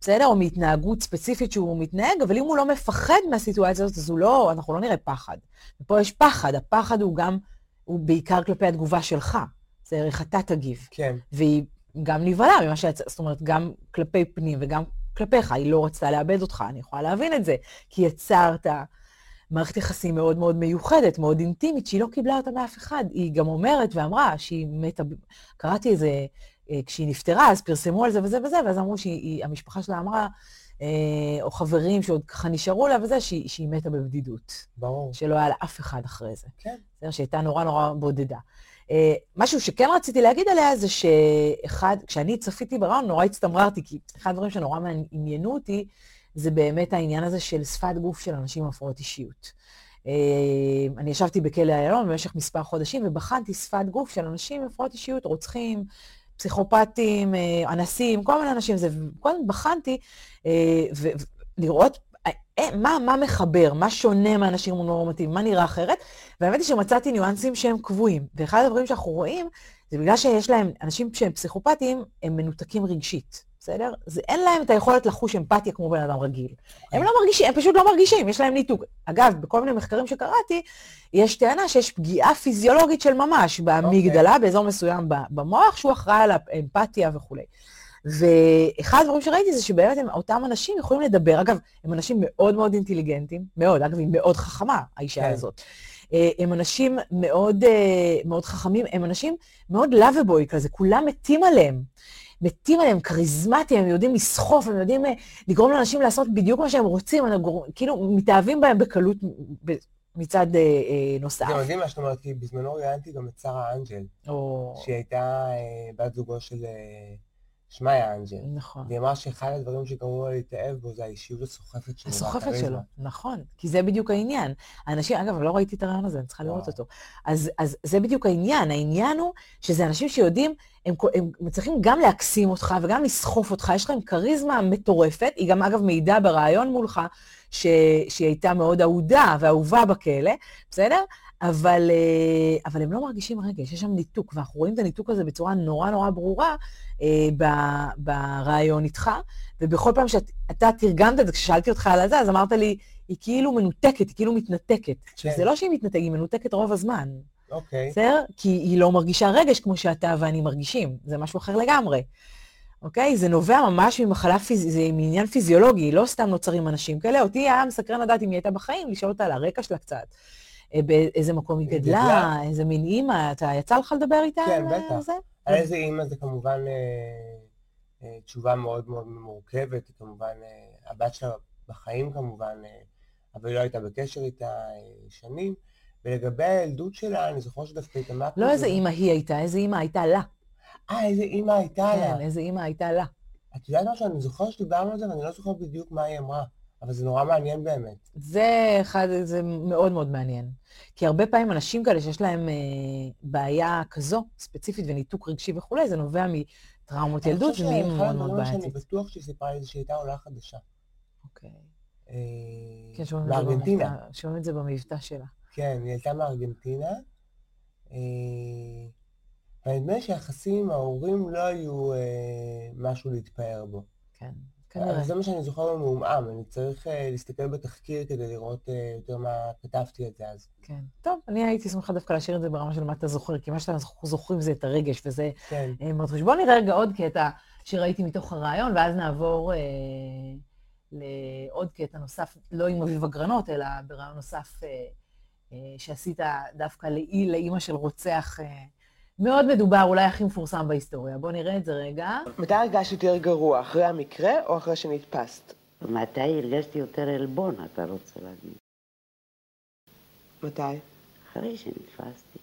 בסדר? או מהתנהגות ספציפית שהוא מתנהג, אבל אם הוא לא מפחד מהסיטואציה הזאת, אז הוא לא, אנחנו לא נראה פחד. ופה יש פחד, הפחד הוא גם, הוא בעיקר כלפי התגובה שלך. זה איך אתה תגיב. כן, והיא גם נבהלה ממה שיצא, זאת אומרת, גם כלפי פנים וגם כלפיך, היא לא רצתה לאבד אותך, אני יכולה להבין את זה, כי יצרת מערכת יחסים מאוד מאוד מיוחדת, מאוד אינטימית, שהיא לא קיבלה אותה מאף אחד. היא גם אומרת ואמרה שהיא מתה, קראתי איזה, אה, כשהיא נפטרה, אז פרסמו על זה וזה וזה, ואז אמרו שהמשפחה שלה אמרה, אה, או חברים שעוד ככה נשארו לה וזה, שהיא, שהיא מתה בבדידות, ברור. שלא היה לה אף אחד אחרי זה. כן. בסדר, שהייתה נורא נורא בודדה. Uh, משהו שכן רציתי להגיד עליה זה שאחד, כשאני צפיתי ברעיון, נורא הצטמררתי, כי אחד הדברים שנורא עניינו אותי, זה באמת העניין הזה של שפת גוף של אנשים עם הפרעות אישיות. Uh, אני ישבתי בכלא איילון במשך מספר חודשים ובחנתי שפת גוף של אנשים עם הפרעות אישיות, רוצחים, פסיכופטים, uh, אנסים, כל מיני אנשים, זה, קודם בחנתי אה, מה, מה מחבר, מה שונה מאנשים נורמטיביים, מה נראה אחרת, והאמת היא שמצאתי ניואנסים שהם קבועים. ואחד הדברים שאנחנו רואים, זה בגלל שיש להם, אנשים שהם פסיכופטיים, הם מנותקים רגשית, בסדר? זה אין להם את היכולת לחוש אמפתיה כמו בן אדם רגיל. הם לא מרגישים, הם פשוט לא מרגישים, יש להם ניתוק. אגב, בכל מיני מחקרים שקראתי, יש טענה שיש פגיעה פיזיולוגית של ממש באמיגדלה, באזור מסוים במוח, שהוא אחראי על האמפתיה וכולי. ואחד הדברים שראיתי זה שבאמת הם, אותם אנשים יכולים לדבר, אגב, הם אנשים מאוד מאוד אינטליגנטים, מאוד, אגב, היא מאוד חכמה, האישה כן. הזאת. אה, הם אנשים מאוד, אה, מאוד חכמים, הם אנשים מאוד לאביבוי כזה, כולם מתים עליהם. מתים עליהם, כריזמטיים, הם יודעים לסחוף, הם יודעים אה, לגרום לאנשים לעשות בדיוק מה שהם רוצים, הם גור- כאילו מתאהבים בהם בקלות מצד אה, אה, נוסף. גם יודעים מה שאת אומרת, כי בזמנו ראיינתי גם את שרה אנג'ל, או... שהיא הייתה אה, בת זוגו של אה, שמעיה אנג'ל. נכון. והיא אמרה שאחד הדברים שגרמו לה להתאהב בו זה האישיות הסוחפת שלו. הסוחפת. שלו, נכון, כי זה בדיוק העניין. האנשים, אגב, לא ראיתי את הרעיון הזה, אני צריכה לראות. אותו. אז, אז זה בדיוק העניין, העניין הוא שזה אנשים שיודעים, הם, כל- הם מצליחים גם להקסים אותך וגם לסחוף אותך, יש להם כריזמה מטורפת, היא גם אגב מעידה ברעיון מולך, ש, שהיא הייתה מאוד אהודה ואהובה בכלא, בסדר? אבל, אה, אבל הם לא מרגישים רגש, יש שם ניתוק, ואנחנו רואים את הניתוק הזה בצורה נורא נורא ברורה אה, ב- ברעיון איתך, ובכל פעם שאתה תרגמת את זה, כששאלתי אותך על זה, אז אמרת לי, היא כאילו מנותקת, היא כאילו מתנתקת. כן. זה לא שהיא מתנתקת, היא מנותקת רוב הזמן, אוקיי. בסדר? כי היא לא מרגישה רגש כמו שאתה ואני מרגישים, זה משהו אחר לגמרי. אוקיי? זה נובע ממש ממחלה פיזית, זה מעניין פיזיולוגי, לא סתם נוצרים אנשים כאלה. אותי היה מסקרן לדעת אם היא הייתה בחיים, לשאול אותה על הרקע שלה קצת. אה, באיזה מקום היא גדלה? איזה מין אימא, אתה יצא לך לדבר איתה? כן, על, בטח. זה? על איזה אימא זה כמובן אה, אה, תשובה מאוד מאוד מורכבת, היא כמובן, הבת שלה בחיים כמובן, אבל היא לא הייתה בקשר איתה שנים. ולגבי הילדות שלה, אני זוכר שדווקא התעמקתי. לא איזה. אימא היא הייתה, איזה אימא הייתה לה. אה, איזה אימא הייתה לה. כן, איזה אימא הייתה לה. את יודעת משהו, אני זוכר שדיברנו על זה ואני לא זוכר בדיוק מה היא אמרה, אבל זה נורא מעניין באמת. זה אחד, זה מאוד מאוד מעניין. כי הרבה פעמים אנשים כאלה שיש להם אה, בעיה כזו, ספציפית וניתוק רגשי וכולי, זה נובע מטראומות ילדות ומאימא חושב מאוד מאוד הדברים שאני בעייתית. בטוח שהיא סיפרה לי זה שהיא הייתה עולה חדשה. אוקיי. אה, כן, שומעים את זה. במבטא- שומעים את זה במבטא שלה. כן, היא הייתה מארגנטינה. אה, ונדמה לי שהיחסים עם ההורים לא היו אה, משהו להתפאר בו. כן, כנראה. זה מה שאני זוכר במעומעם, אני צריך אה, להסתכל בתחקיר כדי לראות אה, יותר מה כתבתי את זה אז. כן. טוב, אני הייתי שמחה דווקא להשאיר את זה ברמה של מה אתה זוכר, כי מה שאנחנו זוכרים זה את הרגש, וזה כן, אה, חשוב. בואו נראה רגע עוד קטע שראיתי מתוך הרעיון, ואז נעבור אה, לעוד קטע נוסף, לא עם אביב אגרנות, אלא ברעיון נוסף אה, אה, שעשית דווקא לאי- לאימא של רוצח אה, מאוד מדובר, אולי הכי מפורסם בהיסטוריה. בואו נראה את זה רגע. מתי הרגשת יותר גרוע, אחרי המקרה או אחרי שנתפסת? מתי הרגשתי יותר עלבון, אתה רוצה להגיד? מתי? אחרי שנתפסתי.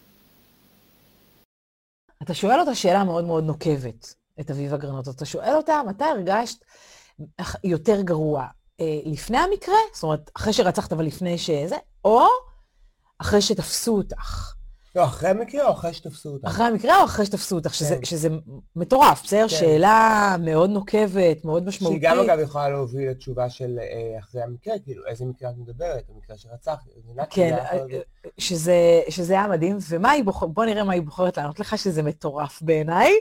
אתה שואל אותה שאלה מאוד מאוד נוקבת, את אביבה גרנות. אתה שואל אותה, מתי הרגשת יותר גרוע? אה, לפני המקרה? זאת אומרת, אחרי שרצחת אבל לפני שזה? או אחרי שתפסו אותך? לא, אחרי המקרה או אחרי שתפסו אותך? אחרי המקרה או אחרי שתפסו אותך? שזה, כן. שזה מטורף, בסדר? כן. שאלה מאוד נוקבת, מאוד משמעותית. שהיא גם אגב יכולה להוביל לתשובה של אה, אחרי המקרה, כאילו איזה מקרה את מדברת, המקרה מבינה? כן, היה יכול- שזה, שזה היה מדהים, ומה היא בוחרת, בוא נראה מה היא בוחרת לענות לך, שזה מטורף בעיניי,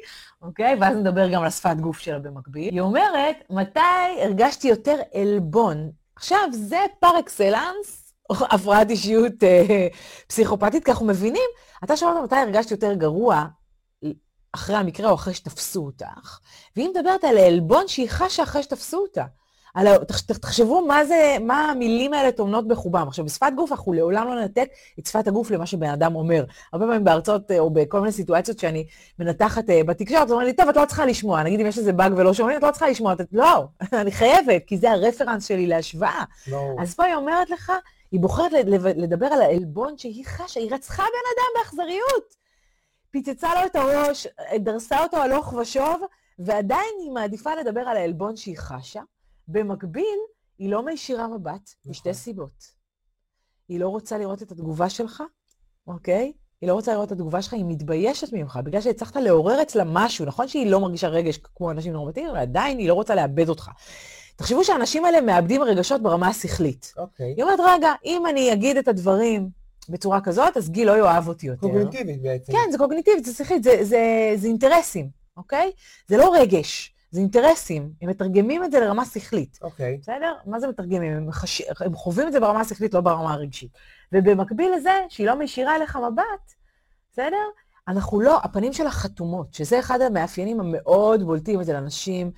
אוקיי? ואז נדבר גם על השפת גוף שלה במקביל. היא אומרת, מתי הרגשתי יותר עלבון? עכשיו, זה פר אקסלנס, הפרעת אישיות אה, פסיכופתית, כי אנחנו מבינים, אתה שואל אותה מתי הרגשת יותר גרוע, אחרי המקרה או אחרי שתפסו אותך, והיא מדברת על העלבון שהיא חשה אחרי שתפסו אותה. על. תח- תח- תחשבו מה זה, מה המילים האלה טומנות בחובם. עכשיו, בשפת גוף אנחנו לעולם לא ננתק את שפת הגוף למה שבן אדם אומר. הרבה פעמים בהרצאות אה, או בכל מיני סיטואציות שאני מנתחת אה, בתקשורת, אומרים לי, טוב, את לא צריכה לשמוע. נגיד אם יש איזה באג ולא שומעים, את לא צריכה לשמוע. את... לא, אני חייבת, כי זה הרפרנס שלי להשוואה. ברור. אז פה היא אומרת לך, היא בוחרת לדבר על העלבון שהיא חשה, היא רצחה בן אדם באכזריות. פיצצה לו את הראש, דרסה אותו הלוך ושוב, ועדיין היא מעדיפה לדבר על העלבון שהיא חשה. במקביל, היא לא מישירה מבט, משתי נכון. סיבות. היא לא רוצה לראות את התגובה שלך, אוקיי? היא לא רוצה לראות את התגובה שלך, היא מתביישת ממך, בגלל שהצלחת לעורר אצלה משהו. נכון שהיא לא מרגישה רגש כמו אנשים נורמטיביים, אבל עדיין היא לא רוצה לאבד אותך. תחשבו שהאנשים האלה מאבדים רגשות ברמה השכלית. אוקיי. היא אומרת, רגע, אם אני אגיד את הדברים בצורה כזאת, אז גיל לא יאהב אותי יותר. קוגניטיבית בעצם. כן, זה קוגניטיבית, זה שכלית, זה, זה, זה אינטרסים, אוקיי? זה לא רגש, זה אינטרסים. הם מתרגמים את זה לרמה שכלית, אוקיי. בסדר? מה זה מתרגמים? הם, חש... הם חווים את זה ברמה השכלית, לא ברמה הרגשית. ובמקביל לזה, שהיא לא מישירה אליך מבט, בסדר? אנחנו לא, הפנים שלה חתומות, שזה אחד המאפיינים המאוד בולטים אצל אנשים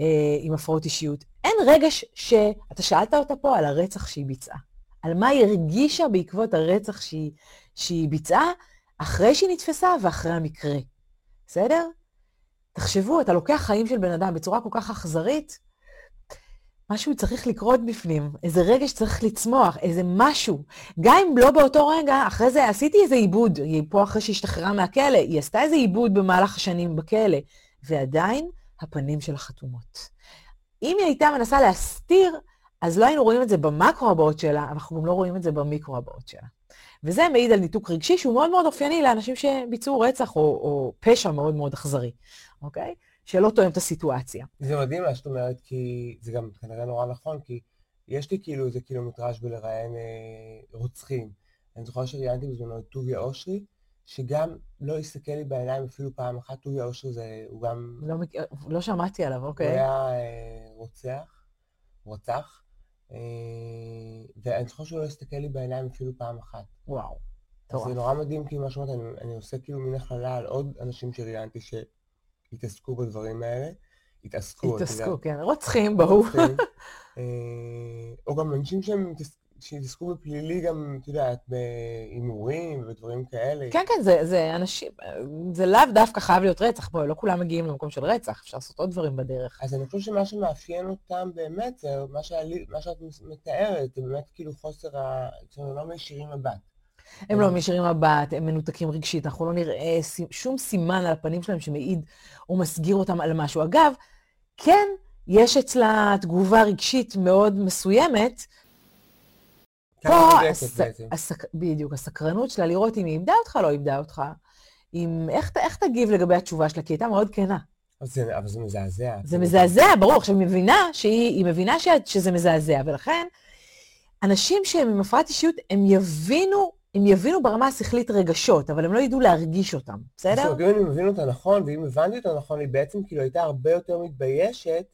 אה, עם הפרעות אישיות. אין רגש שאתה שאלת אותה פה על הרצח שהיא ביצעה. על מה היא הרגישה בעקבות הרצח שהיא, שהיא ביצעה, אחרי שהיא נתפסה ואחרי המקרה. בסדר? תחשבו, אתה לוקח חיים של בן אדם בצורה כל כך אכזרית, משהו צריך לקרות בפנים, איזה רגש צריך לצמוח, איזה משהו. גם אם לא באותו רגע, אחרי זה עשיתי איזה עיבוד, היא פה אחרי שהשתחררה מהכלא, היא עשתה איזה עיבוד במהלך השנים בכלא, ועדיין הפנים שלה חתומות. אם היא הייתה מנסה להסתיר, אז לא היינו רואים את זה במקרו הבאות שלה, אנחנו גם לא רואים את זה במיקרו הבאות שלה. וזה מעיד על ניתוק רגשי שהוא מאוד מאוד אופייני לאנשים שביצעו רצח או, או פשע מאוד מאוד אכזרי, אוקיי? שלא תואם את הסיטואציה. זה מדהים מה שאת אומרת, כי זה גם כנראה נורא נכון, כי יש לי כאילו איזה קילומטראז' בלראיין אה, רוצחים. אני זוכר שראיינתי בזמנו את טוביה אושרי, שגם לא הסתכל לי בעיניים אפילו פעם אחת. טוביה אושרי זה, הוא גם, לא, מכיר- לא שמעתי עליו, הוא אוקיי? היה אה, רוצח, רוצח, אה, ואני זוכר שהוא לא הסתכל לי בעיניים אפילו פעם אחת. וואו, אז מטורף. זה נורא מדהים, כאילו, מה שאומרת, אני, אני עושה כאילו מין הכללה על עוד אנשים שראיינתי שהתעסקו בדברים האלה. התעסקו. התעסקו, כן, רוצחים, ברור. רוצחים. אה, או גם אנשים שהם התעס- שהתעסקו בפלילי גם, את יודעת, בהימורים ובדברים כאלה. כן, כן, זה, זה אנשים, זה לאו דווקא חייב להיות רצח, בואי, לא כולם מגיעים למקום של רצח, אפשר לעשות עוד דברים בדרך. אז אני חושב שמה שמאפיין אותם באמת, זה מה, שעלי, מה שאת מתארת, זה באמת כאילו חוסר ה... זאת אומרת, לא מישירים מבט. הם לא מישירים מבט, הם מנותקים רגשית, אנחנו לא נראה שום סימן על הפנים שלהם שמעיד או מסגיר אותם על משהו. אגב, כן, יש אצלה תגובה רגשית מאוד מסוימת, פה, הס... הסק... בדיוק, הסקרנות שלה לראות אם היא איבדה אותך, לא איבדה אותך, אם... איך, איך תגיב לגבי התשובה שלה, כי היא הייתה מאוד כנה. אבל זה, אבל זה מזעזע. זה מזעזע, ברור. עכשיו, היא מבינה שהיא היא מבינה ש... שזה מזעזע, ולכן אנשים שהם עם הפרעת אישיות, הם יבינו, הם יבינו ברמה השכלית רגשות, אבל הם לא ידעו להרגיש אותם, בסדר? אומרת, אם אני מבין אותה נכון, ואם הבנתי אותה נכון, היא בעצם כאילו הייתה הרבה יותר מתביישת.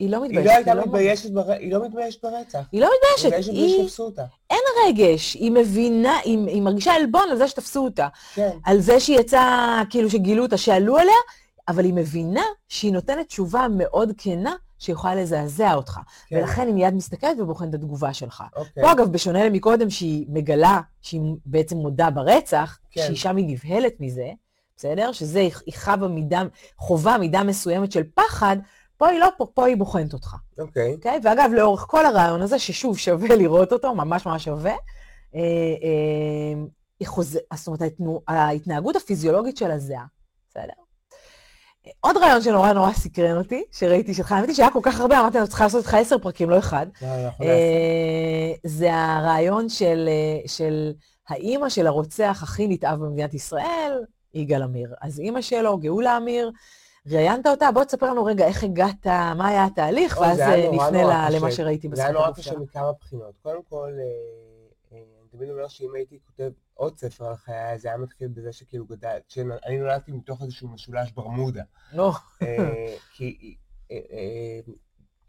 היא לא היא מתביישת. לא הייתה לא- מתביישת, בר... היא לא מתביישת ברצח. היא לא היא מתביישת, מתביישת היא שתפסו אותה. רגש, היא מבינה, היא, היא מרגישה עלבון על זה שתפסו אותה. כן. על זה שהיא יצאה, כאילו שגילו אותה, שעלו עליה, אבל היא מבינה שהיא נותנת תשובה מאוד כנה שיכולה לזעזע אותך. כן. ולכן היא מיד מסתכלת ובוחנת את התגובה שלך. אוקיי. פה אגב, בשונה למקודם, שהיא מגלה, שהיא בעצם מודה ברצח, כן. שהיא שם היא נבהלת מזה, בסדר? שזה, היא היא חווה מידה, חובה מידה מסוימת של פחד, פה היא לא פה, פה היא בוחנת אותך, אוקיי. אוקיי? ואגב, לאורך כל הרעיון הזה, ששוב, שווה לראות אותו, ממש ממש שווה, אה, אה, היא חוז... זאת אומרת. ההתנהגות הפיזיולוגית של הזיעה, בסדר? עוד רעיון שנורא נורא סקרן אותי, שראיתי שלך, האמת היא שהיה כל כך הרבה, אמרתי, אני צריכה לעשות איתך עשר פרקים, לא אחד. לא, לא. אה, זה הרעיון של, של האימא של הרוצח הכי נתעב במדינת ישראל, יגאל עמיר. אז אימא שלו, גאולה עמיר, ראיינת אותה, בוא תספר לנו רגע איך הגעת, מה היה התהליך, ואז אה, נפנה למה. שראיתי זה היה בזכות נורא קשה. מכמה בחינות. קודם כל, אה, אה, אני תמיד אומר שאם הייתי כותב עוד ספר על חיי, זה היה מתחיל בזה שכאילו גדל, שאני נולדתי מתוך איזשהו משולש ברמודה. אה, כי אה, אה,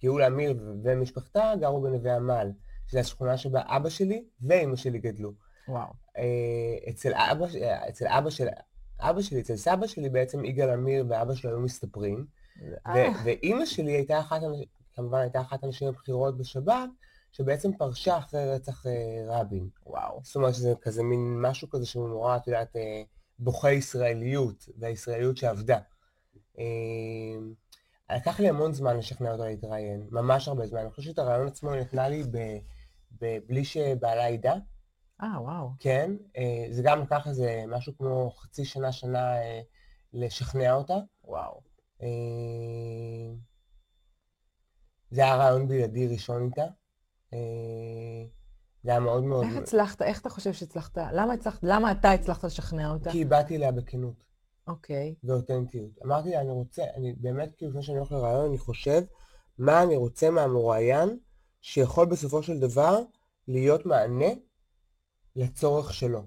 גאולה עמיר ומשפחתה גרו בנווה עמל, שזו השכונה שבה אבא שלי ואימא שלי גדלו. וואו. אה, אצל אבא, אה, אצל אבא של... אבא שלי, אצל סבא שלי בעצם יגאל עמיר ואבא שלו היו מסתפרים, אה, ו- ואימא שלי הייתה אחת, כמובן הייתה אחת הנשים הבכירות בשב"כ, שבעצם פרשה אחרי רצח אה, רבין. וואו. זאת אומרת שזה כזה מין משהו כזה שהוא נורא, את יודעת, אה, בוכה ישראליות, והישראליות שעבדה. לקח לי המון זמן לשכנע אותה להתראיין, ממש הרבה זמן. אני חושב שאת הרעיון עצמו נתנה לי ב- ב- בלי שבעלה ידע, אה, וואו. כן. אה, זה גם לקח איזה משהו כמו חצי שנה, שנה אה, לשכנע אותה. וואו. אה, זה היה רעיון בלעדי ראשון איתה. זה היה מאוד מאוד... איך הצלחת, איך אתה חושב שהצלחת, למה הצלחת, למה אתה הצלחת לשכנע אותה? כי באתי אליה בכנות אוקיי. ואותנטיות. אמרתי לה, אני רוצה, אני באמת, כאילו, לפני שאני הולך לרעיון, אני חושב מה אני רוצה מהמרואיין, שיכול בסופו של דבר להיות מענה לצורך שלו.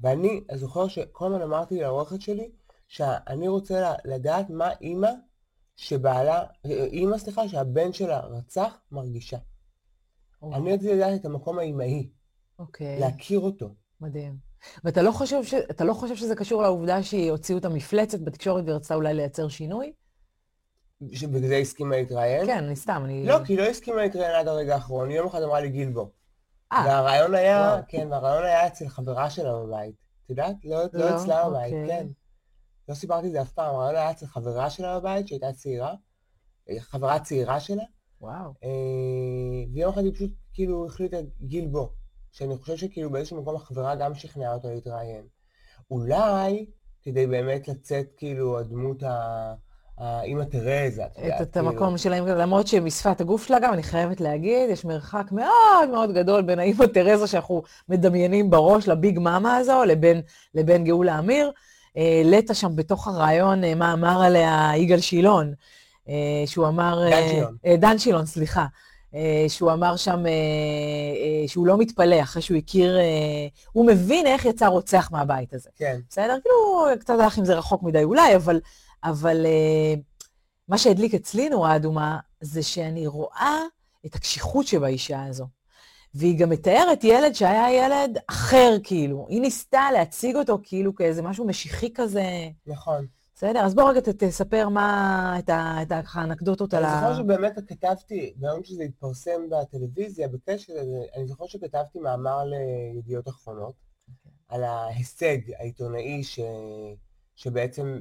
ואני זוכר שכל הזמן אמרתי לעורכת שלי, שאני רוצה לדעת מה אימא שבעלה, אימא, סליחה, שהבן שלה רצח, מרגישה. וואו. אני רציתי לדעת את המקום האימהי, אוקיי. להכיר אותו. מדהים. ואתה לא חושב, ש... לא חושב שזה קשור לעובדה שהיא הוציאו את המפלצת בתקשורת ורצתה אולי לייצר שינוי? שבגלל זה הסכימה להתראיין? כן, אני סתם, אני... לא, כי היא לא הסכימה להתראיין עד הרגע האחרון. יום אחד אמרה לי גילבו. אה, והרעיון היה. כן, והרעיון היה אצל חברה שלה בבית. את יודעת? לא, לא לא, אצלה בבית, אוקיי. כן. לא סיפרתי את זה אף פעם, הרעיון היה אצל חברה שלה בבית, שהייתה צעירה, אה, חברה צעירה שלה, וואו. אה, ויום אחד היא פשוט כאילו החליטה גילבו, שאני חושב שכאילו באיזשהו מקום החברה גם שכנעה אותה להתראיין. אולי כדי באמת לצאת כאילו הדמות ה... האימא תרזה, את יודעת, את, כאילו. המקום שלהם, למרות שמשפת הגוף שלה גם, אני חייבת להגיד, יש מרחק מאוד מאוד גדול בין האימא תרזה שאנחנו מדמיינים בראש, לביג מאמה הזו, לבין, לבין גאולה עמיר. אה, העלית שם בתוך הרעיון אה, מה אמר עליה יגאל שילון, אה, שהוא אמר... דן אה, שילון. אה, דן שילון, סליחה. אה, שהוא אמר שם אה, אה, שהוא לא מתפלא אחרי שהוא הכיר, אה, הוא מבין איך יצא רוצח מהבית הזה. כן, בסדר? כאילו, קצת הלך עם זה רחוק מדי אולי, אבל, אבל uh, מה שהדליק אצלי נורה אדומה, זה שאני רואה את הקשיחות שבאישה הזו. והיא גם מתארת ילד שהיה ילד אחר, כאילו. היא ניסתה להציג אותו כאילו כאיזה משהו משיחי כזה. נכון. בסדר? אז בוא רגע ת- תספר מה, את ה- את האנקדוטות על אני ה... זוכר שבאמת כתבתי, ביום שזה התפרסם בטלוויזיה, בקשר לזה, אני זוכר שכתבתי מאמר לידיעות אחרונות, על ההישג העיתונאי ש... שבעצם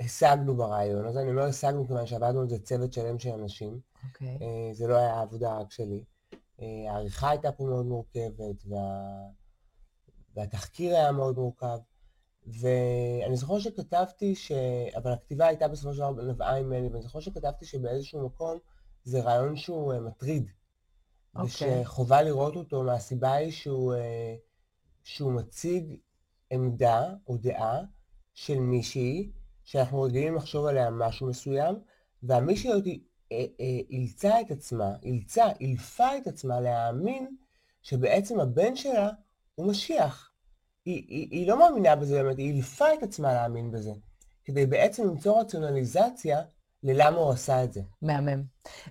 השגנו ברעיון הזה. אני אומר השגנו כיוון שעבדנו על זה צוות שלם של אנשים. אוקיי. אה, זה לא היה עבודה רק שלי. אה, העריכה הייתה פה מאוד מורכבת, וה... והתחקיר היה מאוד מורכב. ואני זוכר שכתבתי ש... אבל הכתיבה הייתה בסופו של דבר נבעה ממני, ואני זוכר שכתבתי שבאיזשהו מקום זה רעיון שהוא אה, מטריד. אוקיי. ושחובה לראות אותו מהסיבה היא שהוא, שהוא מציג עמדה או דעה של מישהי שאנחנו רגילים לחשוב עליה משהו מסוים, והמישהי הזאת אה, אה, אילצה את עצמה, אילצה, אילפה את עצמה להאמין שבעצם הבן שלה הוא משיח. היא, היא, היא לא מאמינה בזה באמת, היא אילפה את עצמה להאמין בזה, כדי בעצם למצוא רציונליזציה ללמה הוא עשה את זה. מהמם.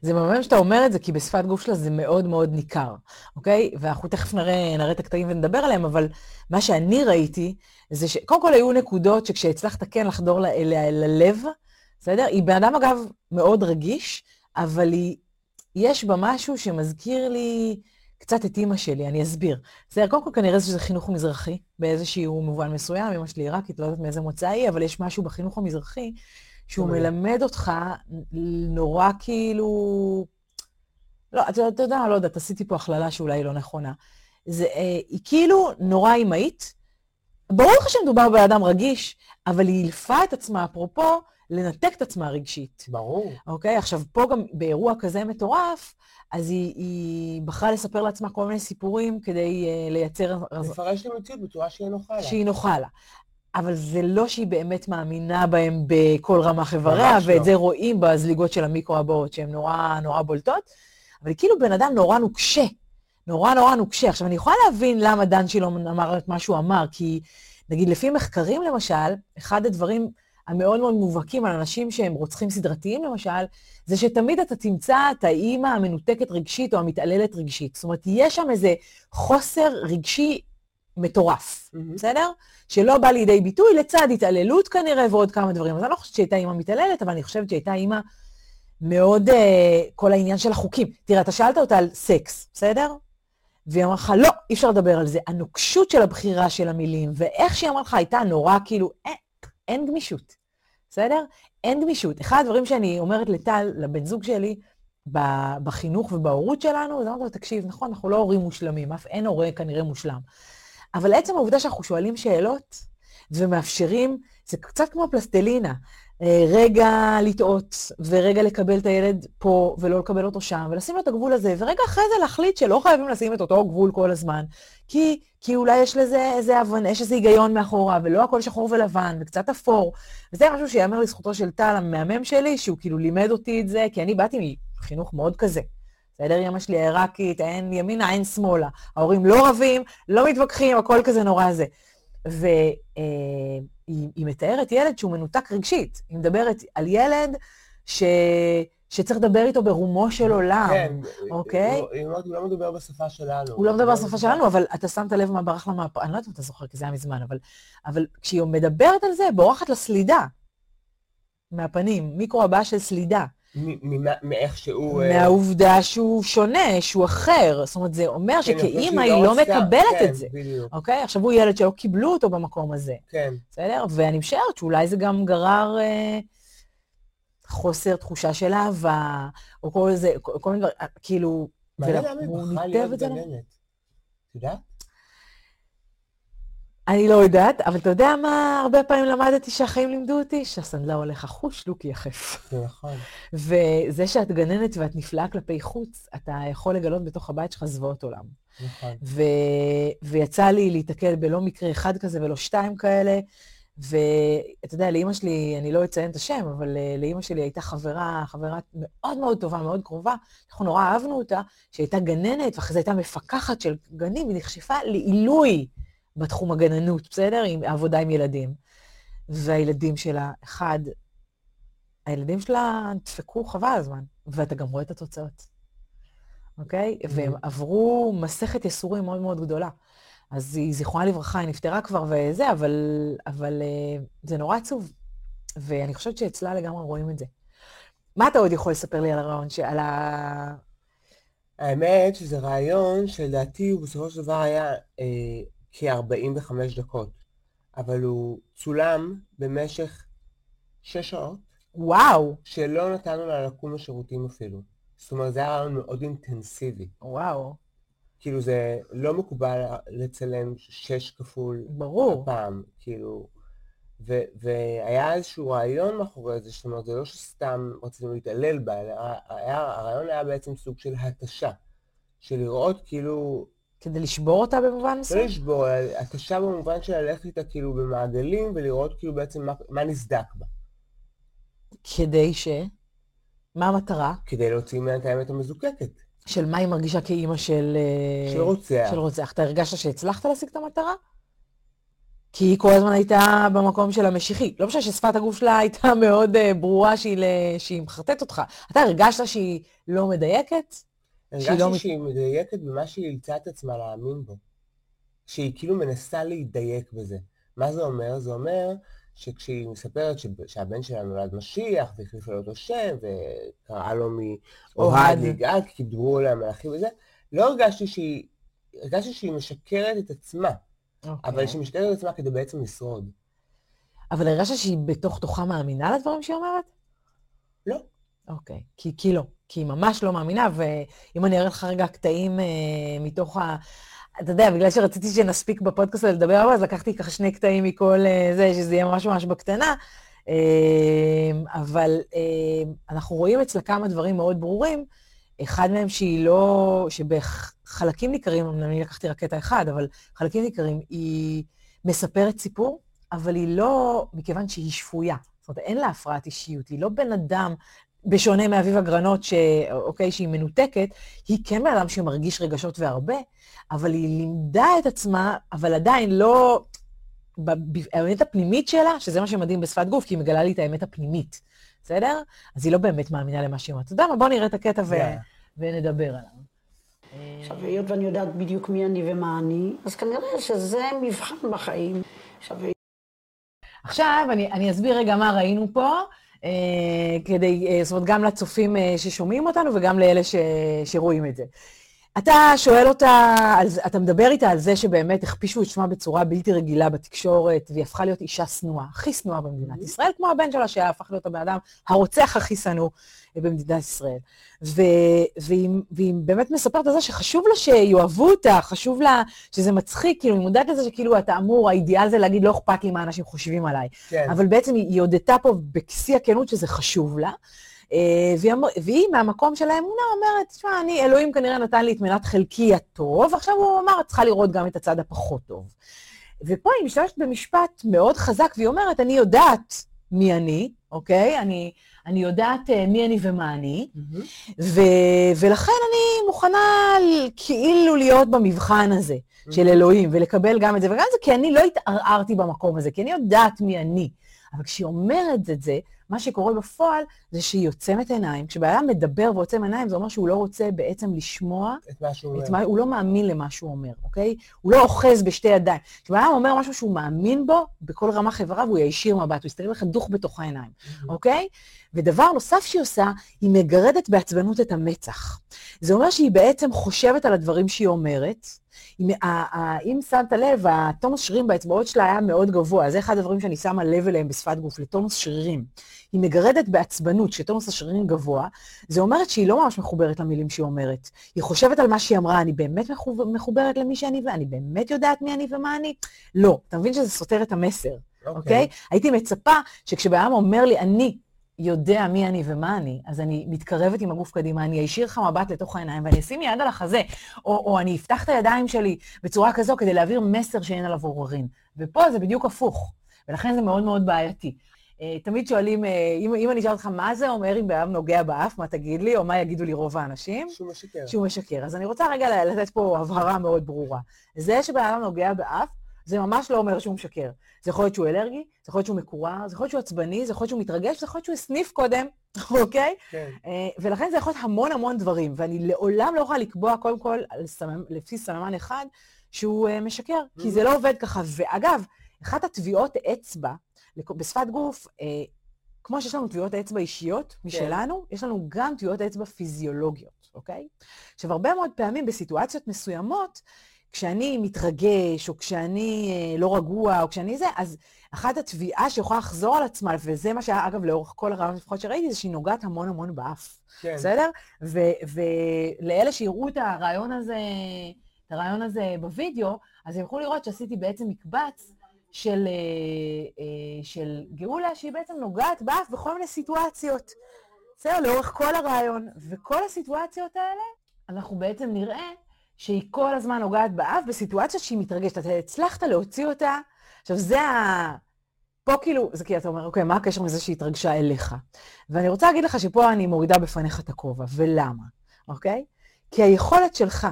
זה מהמם שאתה אומר את זה, כי בשפת גוף שלה זה מאוד מאוד ניכר, אוקיי? ואנחנו תכף נראה, נראה את הקטעים ונדבר עליהם, אבל מה שאני ראיתי, זה שקודם כל היו נקודות שכשהצלחת כן לחדור ל- ל- ללב, בסדר? היא בן אדם, אגב, מאוד רגיש, אבל היא, יש בה משהו שמזכיר לי קצת את אימא שלי, אני אסביר. בסדר, קודם כל כנראה שזה חינוך מזרחי, באיזשהו מובן מסוים, אמא שלי עיראקית, לא יודעת מאיזה מוצא היא, אבל יש משהו בחינוך המזרחי שהוא. מלמד אותך נורא כאילו... לא, אתה, יודע, לא יודעת, עשיתי פה הכללה שאולי היא לא נכונה. זה, אה, היא כאילו נורא אימהית, ברור לך שמדובר באדם רגיש, אבל היא אילפה את עצמה, אפרופו, לנתק את עצמה רגשית. ברור. אוקיי? עכשיו, פה גם באירוע כזה מטורף, אז היא, היא בחרה לספר לעצמה כל מיני סיפורים כדי uh, לייצר... לפרש את המציאות בצורה שהיא נוחה לה. שהיא נוחה לה. אבל זה לא שהיא באמת מאמינה בהם בכל רמ"ח איבריה, ממש ואת לא. זה רואים בזליגות של המיקרו הבאות, שהן נורא נורא בולטות, אבל כאילו בן אדם נורא נוקשה. נורא נורא נוקשה. עכשיו, אני יכולה להבין למה דן שילון אמר את מה שהוא אמר, כי נגיד לפי מחקרים למשל, אחד הדברים המאוד מאוד מובהקים על אנשים שהם רוצחים סדרתיים למשל, זה שתמיד אתה תמצא את האימא המנותקת רגשית או המתעללת רגשית. זאת אומרת, יש שם איזה חוסר רגשי מטורף, מהמם. בסדר? שלא בא לידי ביטוי לצד התעללות כנראה ועוד כמה דברים. אז אני לא חושבת שהייתה אימא מתעללת, אבל אני חושבת שהייתה אימא מאוד, אה, כל העניין של החוקים. תראה, אתה שאלת אותה על סקס, בסדר? והיא אמרה לך, לא, אי אפשר לדבר על זה. הנוקשות של הבחירה של המילים, ואיך שהיא אמרה לך הייתה נורא כאילו, אין, אין גמישות, בסדר? אין גמישות. אחד הדברים שאני אומרת לטל, לבן זוג שלי, בחינוך ובהורות שלנו, זה אמרתי לו, תקשיב, נכון, אנחנו לא הורים מושלמים, אף אין הורה כנראה מושלם. אבל עצם העובדה שאנחנו שואלים שאלות ומאפשרים, זה קצת כמו פלסטלינה. אה, רגע לטעות, ורגע לקבל את הילד פה, ולא לקבל אותו שם, ולשים לו את הגבול הזה, ורגע אחרי זה להחליט שלא חייבים לשים את אותו גבול כל הזמן, כי, כי אולי יש לזה איזה הבנה, יש איזה היגיון מאחורה, ולא הכל שחור ולבן, וקצת אפור. וזה משהו שיאמר לזכותו של טל, המהמם שלי, שהוא כאילו לימד אותי את זה, כי אני באתי מחינוך מאוד כזה. בסדר, אמא שלי העיראקית, אין ימינה, אין שמאלה. ההורים לא רבים, לא מתווכחים, הכל כזה נורא זה. והיא היא מתארת ילד שהוא מנותק רגשית. היא מדברת על ילד ש, שצריך לדבר איתו ברומו של עולם. כן. אוקיי. הוא- אומרת, הוא לא מדבר בשפה שלנו. הוא לא מדבר בשפה שלנו, אבל אתה שמת לב מה ברח לה מהפ... אני לא יודעת אם אתה זוכר, כי זה היה מזמן, אבל, אבל כשהיא מדברת על זה, בורחת לה סלידה מהפנים, מיקרו הבא של סלידה. מאיך שהוא... אה, מהעובדה שהוא שונה, שהוא אחר. זאת אומרת, זה אומר כן, שכאימא היא לא רצתה- מקבלת כן, את זה. בדיוק, אוקיי? עכשיו הוא ילד שלא קיבלו אותו במקום הזה, כן. בסדר? ואני משערת שאולי זה גם גרר אה, חוסר תחושה של אהבה, או כל זה, כל מיני דברים, כאילו... מעניין למה היא בחרה להיות גננת. את יודעת? אני לא יודעת, אבל אתה יודע מה הרבה פעמים למדתי שהחיים לימדו אותי? שהסנדלר הולך החוש, לוק יחף. זה נכון. וזה שאת גננת ואת נפלאה כלפי חוץ, אתה יכול לגלות בתוך הבית שלך זוועות עולם. נכון. ו... ויצא לי להיתקל בלא מקרה אחד כזה ולא שתיים כאלה, ואתה יודע, לאימא שלי, אני לא אציין את השם, אבל אה, לאימא שלי הייתה חברה, חברה מאוד מאוד טובה, מאוד קרובה, אנחנו נורא אהבנו אותה, שהייתה גננת, ואחרי זה הייתה מפקחת של גנים, היא נחשפה לעילוי בתחום הגננות, בסדר? עם עבודה עם ילדים. והילדים שלה, אחד, הילדים שלה דפקו חבל הזמן, ואתה גם רואה את התוצאות, אוקיי? והם עברו מסכת ייסורים מאוד מאוד גדולה. אז היא, זיכרונה לברכה, היא נפטרה כבר וזה, אבל, אבל אה, זה נורא עצוב. ואני חושבת שאצלה לגמרי רואים את זה. מה אתה עוד יכול לספר לי על הרעיון, על ה... האמת שזה רעיון שלדעתי הוא בסופו של דבר היה אה, כ-45 דקות, אבל הוא צולם במשך 6 שעות, וואו, שלא נתנו לה לקום לשירותים אפילו. זאת אומרת, זה היה רעיון מאוד אינטנסיבי. וואו, כאילו זה לא מקובל לצלם 6 כפול ברור. הפעם, כאילו, ו- והיה איזשהו רעיון מאחורי זה, זאת אומרת, זה לא שסתם רצינו להתעלל בה, אלא היה, הרעיון היה בעצם סוג של התשה, של לראות כאילו, כדי לשבור אותה במובן לא מסוים? לשבור, אלא התשה במובן של ללכת איתה כאילו במעגלים ולראות כאילו בעצם מה, מה נסדק בה, כדי ש... מה המטרה? כדי להוציא ממנה את האמת המזוקקת, של מה היא מרגישה כאימא של... אה, של רוצח. של רוצח. אתה הרגשת שהצלחת להשיג את המטרה? כי היא כל הזמן הייתה במקום של המשיחי. לא משנה ששפת הגוף שלה הייתה מאוד uh, ברורה שהיא, ל... שהיא מחרטט אותך. אתה הרגשת שהיא לא מדייקת? הרגשתי לא שהיא מדייקת במה שהיא אילצה את עצמה להאמין בו. שהיא כאילו מנסה להידייק בזה. מה זה אומר? זה אומר שכשהיא מספרת שב- שהבן שלה נולד משיח, והחליפה לו אותו שם, וקראה לו מאוהד אוהד. ליגאל, כי דיברו עליה מלאכים וזה, לא הרגשתי שהיא, הרגשתי שהיא משקרת את עצמה, אבל שהיא משקרת את עצמה כדי בעצם לשרוד. אבל הרגשת שהיא בתוך תוכה מאמינה לדברים שהיא אומרת? לא. אוקיי. כי, כי לא. כי היא ממש לא מאמינה, ואם אני אראה לך רגע קטעים אה, מתוך ה... אתה יודע, בגלל שרציתי שנספיק בפודקאסט לדבר עליו, אז לקחתי ככה שני קטעים מכל אה, זה, שזה יהיה ממש ממש בקטנה. אה, אבל אה, אנחנו רואים אצלה כמה דברים מאוד ברורים. אחד מהם שהיא לא, שבחלקים ניכרים, אני לקחתי רק קטע אחד, אבל חלקים ניכרים, היא מספרת סיפור, אבל היא לא, מכיוון שהיא שפויה. זאת אומרת, אין לה הפרעת אישיות, היא לא בן אדם, בשונה מאביב אגרנות, ש... אוקיי, שהיא מנותקת, היא כן בן אדם שמרגיש רגשות והרבה, אבל היא לימדה את עצמה, אבל עדיין לא... האמת הפנימית שלה, שזה מה שמדהים בשפת גוף, כי היא מגלה לי את האמת הפנימית, בסדר? אז היא לא באמת מאמינה למה שהיא אומרת. אתה יודע מה, בוא נראה את הקטע ו... ונדבר עליו. עכשיו, היות ואני יודעת בדיוק מי אני ומה אני, אז כנראה שזה מבחן בחיים. עכשיו, עכשיו, אני, אני אסביר רגע מה ראינו פה, כדי, אה, זאת אומרת, גם לצופים אה, ששומעים אותנו וגם לאלה שרואים את זה. אתה שואל אותה, על, אתה מדבר איתה על זה שבאמת הכפישו את שמה בצורה בלתי רגילה בתקשורת, והיא הפכה להיות אישה שנואה, הכי שנואה במדינת mm-hmm. ישראל, כמו הבן שלה שהיה הפך להיות הבן אדם הרוצח הכי שנוא במדינת ישראל. ו, והיא, והיא באמת מספרת על זה שחשוב לה שיאהבו אותה, חשוב לה שזה מצחיק, כאילו, היא מודעת לזה שכאילו אתה אמור, האידיאל זה להגיד, לא אכפת לי מה אנשים חושבים עליי. כן. אבל בעצם היא הודתה פה בשיא הכנות שזה חשוב לה. אה, והיא, מהמקום של האמונה אומרת, תשמע, אני, אלוהים כנראה נתן לי את מנת חלקי הטוב, עכשיו הוא אמר, את צריכה לראות גם את הצד הפחות טוב. ופה היא משתמשת במשפט מאוד חזק, והיא אומרת, אני יודעת מי אני, אוקיי? אני, אני יודעת uh, מי אני ומה אני, mm-hmm. ו, ולכן אני מוכנה כאילו להיות במבחן הזה mm-hmm. של אלוהים, ולקבל גם את זה וגם את זה, כי אני לא התערערתי במקום הזה, כי אני יודעת מי אני. אבל כשהיא אומרת את זה, מה שקורה בפועל זה שהיא עוצמת עיניים. כשבעיה מדבר ועוצם עיניים, זה אומר שהוא לא רוצה בעצם לשמוע את מה שהוא אומר. מה, הוא לא מאמין למה שהוא אומר, אוקיי? הוא לא אוחז בשתי ידיים. כשבעיה אומר משהו שהוא מאמין בו, בכל רמ"ח איבריו הוא יישיר מבט, הוא יסתכל לך דוך בתוך העיניים, mm-hmm. אוקיי? ודבר נוסף שהיא עושה, היא מגרדת בעצבנות את המצח. זה אומר שהיא בעצם חושבת על הדברים שהיא אומרת, אם שמת לב, התומוס שרירים באצבעות שלה היה מאוד גבוה, זה אחד הדברים שאני שמה לב אליהם בשפת גוף, לתומוס שרירים. היא מגרדת בעצבנות, שתומוס השרירים גבוה, זה אומרת שהיא לא ממש מחוברת למילים שהיא אומרת. היא חושבת על מה שהיא אמרה, אני באמת מחוברת למי שאני ואני באמת יודעת מי אני ומה אני? לא. אתה מבין שזה סותר את המסר, אוקיי? Okay. אוקיי? Okay? הייתי מצפה שכשבן אומר לי, אני יודע מי אני ומה אני, אז אני מתקרבת עם הגוף קדימה, אני אשאיר לך מבט לתוך העיניים ואני אשים יד על החזה, או, או אני אפתח את הידיים שלי בצורה כזו כדי להעביר מסר שאין עליו עוררין. ופה זה בדיוק הפוך, ולכן זה מאוד מאוד בעייתי. Uh, תמיד שואלים, uh, אם, אם אני אשאל אותך מה זה אומר אם בן נוגע באף, מה תגיד לי, או מה יגידו לי רוב האנשים? שהוא משקר. שהוא משקר. אז אני רוצה רגע לתת פה הבהרה מאוד ברורה. זה שבן אדם נוגע באף, זה ממש לא אומר שהוא משקר. זה יכול להיות שהוא אלרגי, זה יכול להיות שהוא מקורר, זה יכול להיות שהוא עצבני, זה יכול להיות שהוא מתרגש, זה יכול להיות שהוא הסניף קודם, אוקיי? כן. אה, ולכן זה יכול להיות המון המון דברים, ואני לעולם לא יכולה לקבוע, קודם כל, סממ, לפי סממן אחד, שהוא משקר, כי זה לא עובד ככה. ואגב, אחת הטביעות אצבע, בשפת גוף, uh, כמו שיש לנו טביעות אצבע אישיות משלנו, כן. יש לנו גם טביעות אצבע פיזיולוגיות, אוקיי? עכשיו, הרבה מאוד פעמים בסיטואציות מסוימות, כשאני מתרגש, או כשאני אה, לא רגוע, או כשאני זה, אז אחת התביעה שיכולה לחזור על עצמה, וזה מה שהיה, אגב, לאורך כל הרעיון לפחות שראיתי, זה שהיא נוגעת המון המון באף. כן. בסדר? ולאלה שיראו את הרעיון הזה, את הרעיון הזה בווידאו, אז הם יוכלו לראות שעשיתי בעצם מקבץ של, אה, אה, של גאולה, שהיא בעצם נוגעת באף בכל מיני סיטואציות. בסדר? לאורך כל הרעיון. וכל הסיטואציות האלה, אנחנו בעצם נראה שהיא כל הזמן נוגעת באף בסיטואציה שהיא מתרגשת. אתה הצלחת להוציא אותה, עכשיו זה ה... פה כאילו, זה כי אתה אומר, אוקיי, מה הקשר מזה שהיא התרגשה אליך? ואני רוצה להגיד לך שפה אני מורידה בפניך את הכובע, ולמה, אוקיי? כי היכולת שלך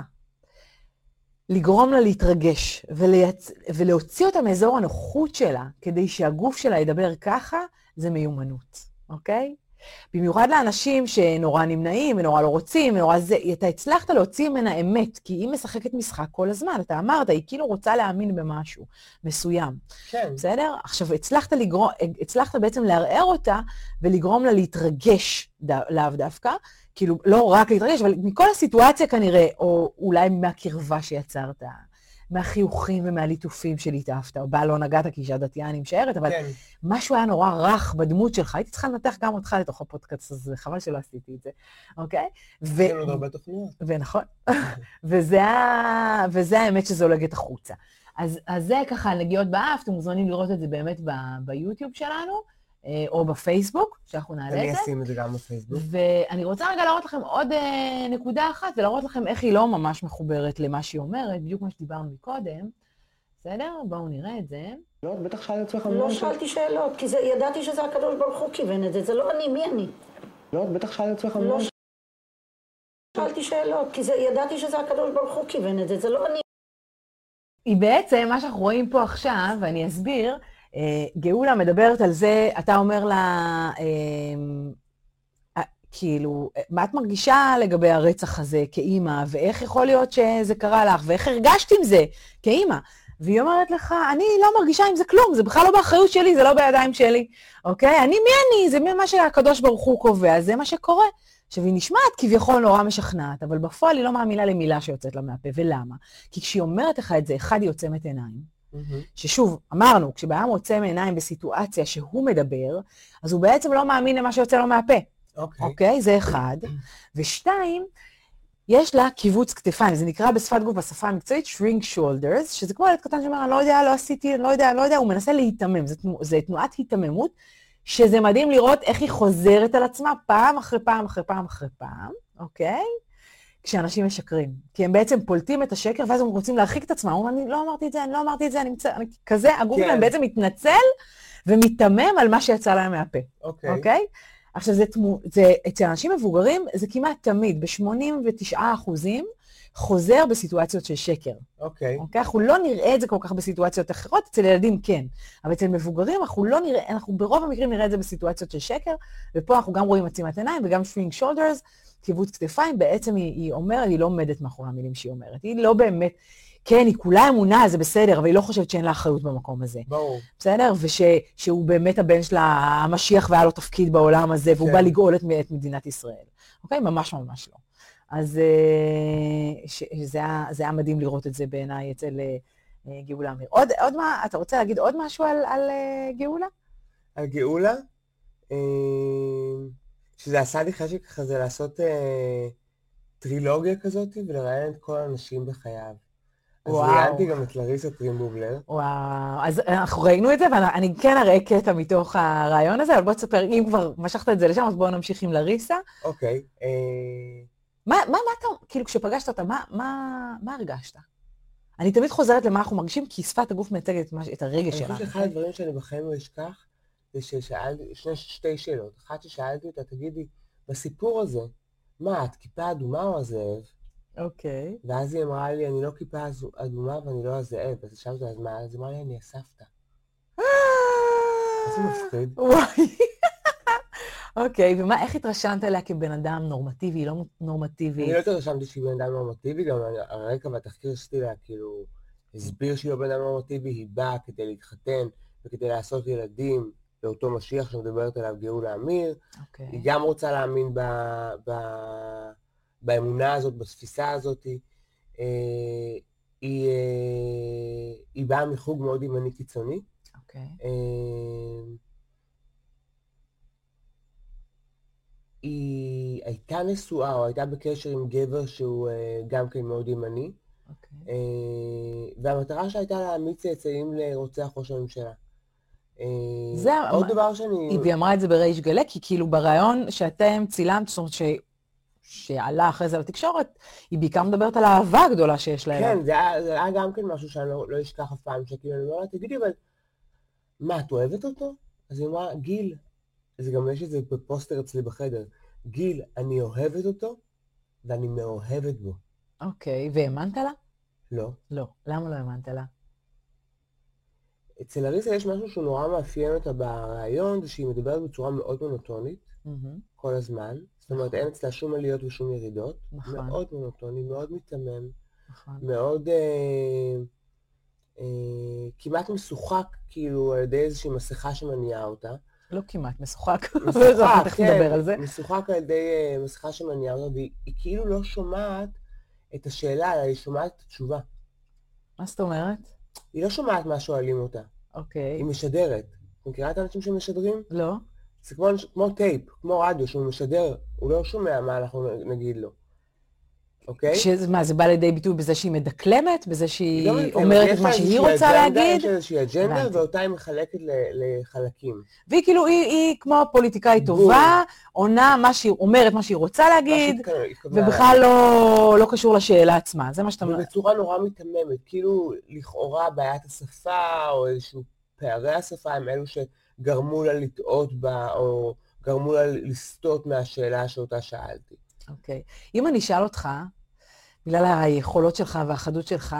לגרום לה להתרגש ולייצ... ולהוציא אותה מאזור הנוחות שלה, כדי שהגוף שלה ידבר ככה, זה מיומנות, אוקיי? במיוחד לאנשים שנורא נמנעים ונורא לא רוצים, ונורא זה, אתה הצלחת להוציא ממנה אמת, כי היא משחקת משחק כל הזמן. אתה אמרת, היא כאילו רוצה להאמין במשהו מסוים. כן. בסדר? עכשיו, הצלחת, לגרום, הצלחת בעצם לערער אותה ולגרום לה להתרגש. לאו דווקא, כאילו, לא רק להתרגש, אבל מכל הסיטואציה כנראה, או אולי מהקרבה שיצרת מהחיוכים ומהליטופים שליטפת, או בה לא נגעת כי אישה דתייה אני משערת, אבל כן, משהו היה נורא רך בדמות שלך. הייתי צריכה לנתח גם אותך לתוך הפודקאסט הזה, חבל שלא עשיתי את זה, אוקיי? ו- עוד הרבה תוכניות. ונכון, וזה, ה- וזה האמת שזולגת החוצה. אז, אז זה ככה נגיעות באף, אתם מוזמנים לראות את זה באמת ב, ביוטיוב שלנו, או בפייסבוק, שאנחנו נעלה אני את זה. אשים את זה גם בפייסבוק. ואני רוצה רגע להראות לכם עוד אה, נקודה אחת, ולהראות לכם איך היא לא ממש מחוברת למה שהיא אומרת, בדיוק מה שדיברנו מקודם. בסדר? בואו נראה את זה. לא, את בטח שאלת עצמך לא שאלתי שאלות, כי זה, ידעתי שזה הקדוש ברוך הוא כיוון את זה, זה לא אני, מי אני? לא, את בטח שאלת עצמך לא שאלתי שאלות, כי זה, ידעתי שזה הקדוש ברוך הוא כיוון את זה, זה לא אני. היא בעצם, מה שאנחנו רואים פה עכשיו, ואני אסביר, אה, גאולה מדברת על זה, אתה אומר לה, אה, אה, כאילו, אה, מה את מרגישה לגבי הרצח הזה כאימא, ואיך יכול להיות שזה קרה לך, ואיך הרגשת עם זה כאימא? והיא אומרת לך, אני לא מרגישה עם זה כלום, זה בכלל לא באחריות שלי, זה לא בידיים שלי, אוקיי? אני, מי אני? זה מה שהקדוש ברוך הוא קובע, זה מה שקורה. עכשיו, היא נשמעת כביכול נורא משכנעת, אבל בפועל היא לא מאמינה למילה שיוצאת לה מהפה, ולמה? כי כשהיא אומרת לך את זה, אחד, היא עוצמת עיניים. ששוב, אמרנו, כשבן עוצם עיניים בסיטואציה שהוא מדבר, אז הוא בעצם לא מאמין למה שיוצא לו מהפה, אוקיי. אוקיי? זה אחד. ושתיים, יש לה קיבוץ כתפיים, זה נקרא בשפת גוף, בשפה המקצועית, shrink shoulders, שזה כמו ילד קטן שאומר, אני לא יודע, לא עשיתי, אני לא יודע, לא יודע, הוא מנסה להיתמם, זה, תנו, זה תנועת היתממות, שזה מדהים לראות איך היא חוזרת על עצמה פעם אחרי פעם אחרי פעם אחרי פעם, אוקיי? כשאנשים משקרים. כי הם בעצם פולטים את השקר, ואז הם רוצים להרחיק את עצמם. אומרים, אני לא אמרתי את זה, אני לא אמרתי את זה, אני מצ... כזה, הגוף כן. שלהם בעצם מתנצל ומיתמם על מה שיצא להם מהפה. אוקיי. אוקיי? עכשיו, זה, תמו, זה, אצל אנשים מבוגרים זה כמעט תמיד, ב-89 אחוזים, חוזר בסיטואציות של שקר. אוקיי. אוקיי? אנחנו לא נראה את זה כל כך בסיטואציות אחרות, אצל ילדים כן. אבל אצל מבוגרים אנחנו לא נראה, אנחנו ברוב המקרים נראה את זה בסיטואציות של שקר, ופה אנחנו גם רואים עצימת עיניים וגם שווינג שולדרס, קיבוץ כתפיים, בעצם היא, היא אומרת, היא לא עומדת מאחורי המילים שהיא אומרת. היא לא באמת, כן, היא כולה אמונה, זה בסדר, אבל היא לא חושבת שאין לה אחריות במקום הזה. ברור. בסדר? ושהוא באמת הבן שלה, המשיח, והיה לו תפקיד בעולם הזה, והוא כן. בא לגאול את, את מדינת ישראל. אוקיי? ממש ממש לא. אז אה, ש- זה היה, זה היה מדהים לראות את זה בעיניי אצל אה, אה, גאולה אמיר. עוד, עוד מה, אתה רוצה להגיד עוד משהו על, על גאולה? על גאולה, שזה עשה לי חשק כזה לעשות אה, טרילוגיה כזאת ולראיין את כל האנשים בחייו. אז. ראיינתי גם את לריסה טרימבובלר. וואו, אז אנחנו ראינו את זה, ואני כן אראה קטע מתוך הרעיון הזה, אבל בוא תספר, אם כבר משכת את זה לשם, אז בואו נמשיך עם לריסה. אוקיי. אה, מה, מה, מה אתה, כאילו, כשפגשת אותה, מה, מה, מה הרגשת? אני תמיד חוזרת למה אנחנו מרגישים, כי שפת הגוף מייצגת את, מה- את הרגש אני שלנו. חושב שאחד הדברים שאני בחיים לא אשכח, זה ששאלתי, שני, שתי שאלות. אחת ששאלתי אותה, תגידי, בסיפור הזה, מה, את כיפה אדומה או הזאב? אוקיי. ואז היא אמרה לי, אני לא כיפה אדומה ואני לא הזאב. אז אותה, אז מה? אז היא אמרה לי, אני הסבתא. איזה מפחיד. וואי. אוקיי, ומה, איך התרשמת עליה כבן אדם נורמטיבי, לא נורמטיבי? אני לא התרשמתי שהיא בן אדם נורמטיבי, גם הרקע והתחקיר שעשיתי לה, כאילו, הסביר שהיא לא בן אדם נורמטיבי, היא באה כדי להתחתן וכדי לעשות ילדים לאותו משיח שמדברת עליו גאולה אמיר. אוקיי. היא גם רוצה להאמין ב, ב, באמונה הזאת, בתפיסה הזאת. אה, היא, אה, היא באה מחוג מאוד ימני קיצוני. אוקיי. אה, היא הייתה נשואה או הייתה בקשר עם גבר שהוא אה, גם כן מאוד ימני, אוקיי. אה, והמטרה שלה הייתה להעמיד צאצאים לרוצח ראש הממשלה. אה, זה עוד דבר שאני... היא אמרה את זה בריש גלי, כי כאילו בריאיון שאתם צילמת, זאת אומרת ש... שעלה אחרי זה לתקשורת, היא בעיקר מדברת על האהבה הגדולה שיש לה אליו. כן, זה היה, זה היה גם כן משהו שאני לא, לא אשכח אף פעם, שכאילו אני אומר לה, תגידי, אבל מה, את אוהבת אותו? אז היא אמרה, גיל, זה גם יש את זה בפוסטר אצלי בחדר, גיל, אני אוהבת אותו ואני מאוהבת בו. אוקיי, והאמנת לה? לא. לא. למה לא האמנת לה? אצל אריסה יש משהו שהוא נורא מאפיין אותה בריאיון, זה שהיא מדברת בצורה מאוד מונוטונית מהמם. כל הזמן. זאת אומרת, אין אצלה שום עליות ושום ירידות. נכון. מאוד מונוטוני, מאוד מיתמם, נכון. מאוד אה, אה, כמעט משוחק, כאילו, על ידי איזושהי מסכה שמניעה אותה. לא כמעט, משוחק. משוחק, תכף כן, נדבר על זה. משוחק על ידי אה, מסכה שמניעה אותה, והיא היא כאילו לא שומעת את השאלה, אלא היא שומעת את התשובה. מה זאת אומרת? היא לא שומעת מה שואלים אותה, אוקיי. היא משדרת. את מכירה את האנשים שמשדרים? לא? זה כמו, כמו טייפ, כמו רדיו, שהוא משדר, הוא לא שומע מה אנחנו נגיד לו, אוקיי? שזה- מה, זה בא לידי ביטוי בזה שהיא מדקלמת? בזה היא שהיא לא אומרת את מה שהיא רוצה להגיד? יש לה איזושהי אג'נדה. ואותה היא מחלקת לחלקים. והיא כאילו, היא, היא כמו פוליטיקאית. טובה, עונה מה שהיא אומרת, מה שהיא רוצה להגיד, ובכלל לא, לא קשור לשאלה עצמה. זה מה שאתה אומר. ובצורה נורא מיתממת, כאילו לכאורה בעיית השפה או איזשהו פערי השפה הם אלו שגרמו לה לטעות בה או גרמו לה לסטות מהשאלה שאותה שאלתי. אוקיי. אם אני אשאל אותך, בגלל היכולות שלך והחדות שלך,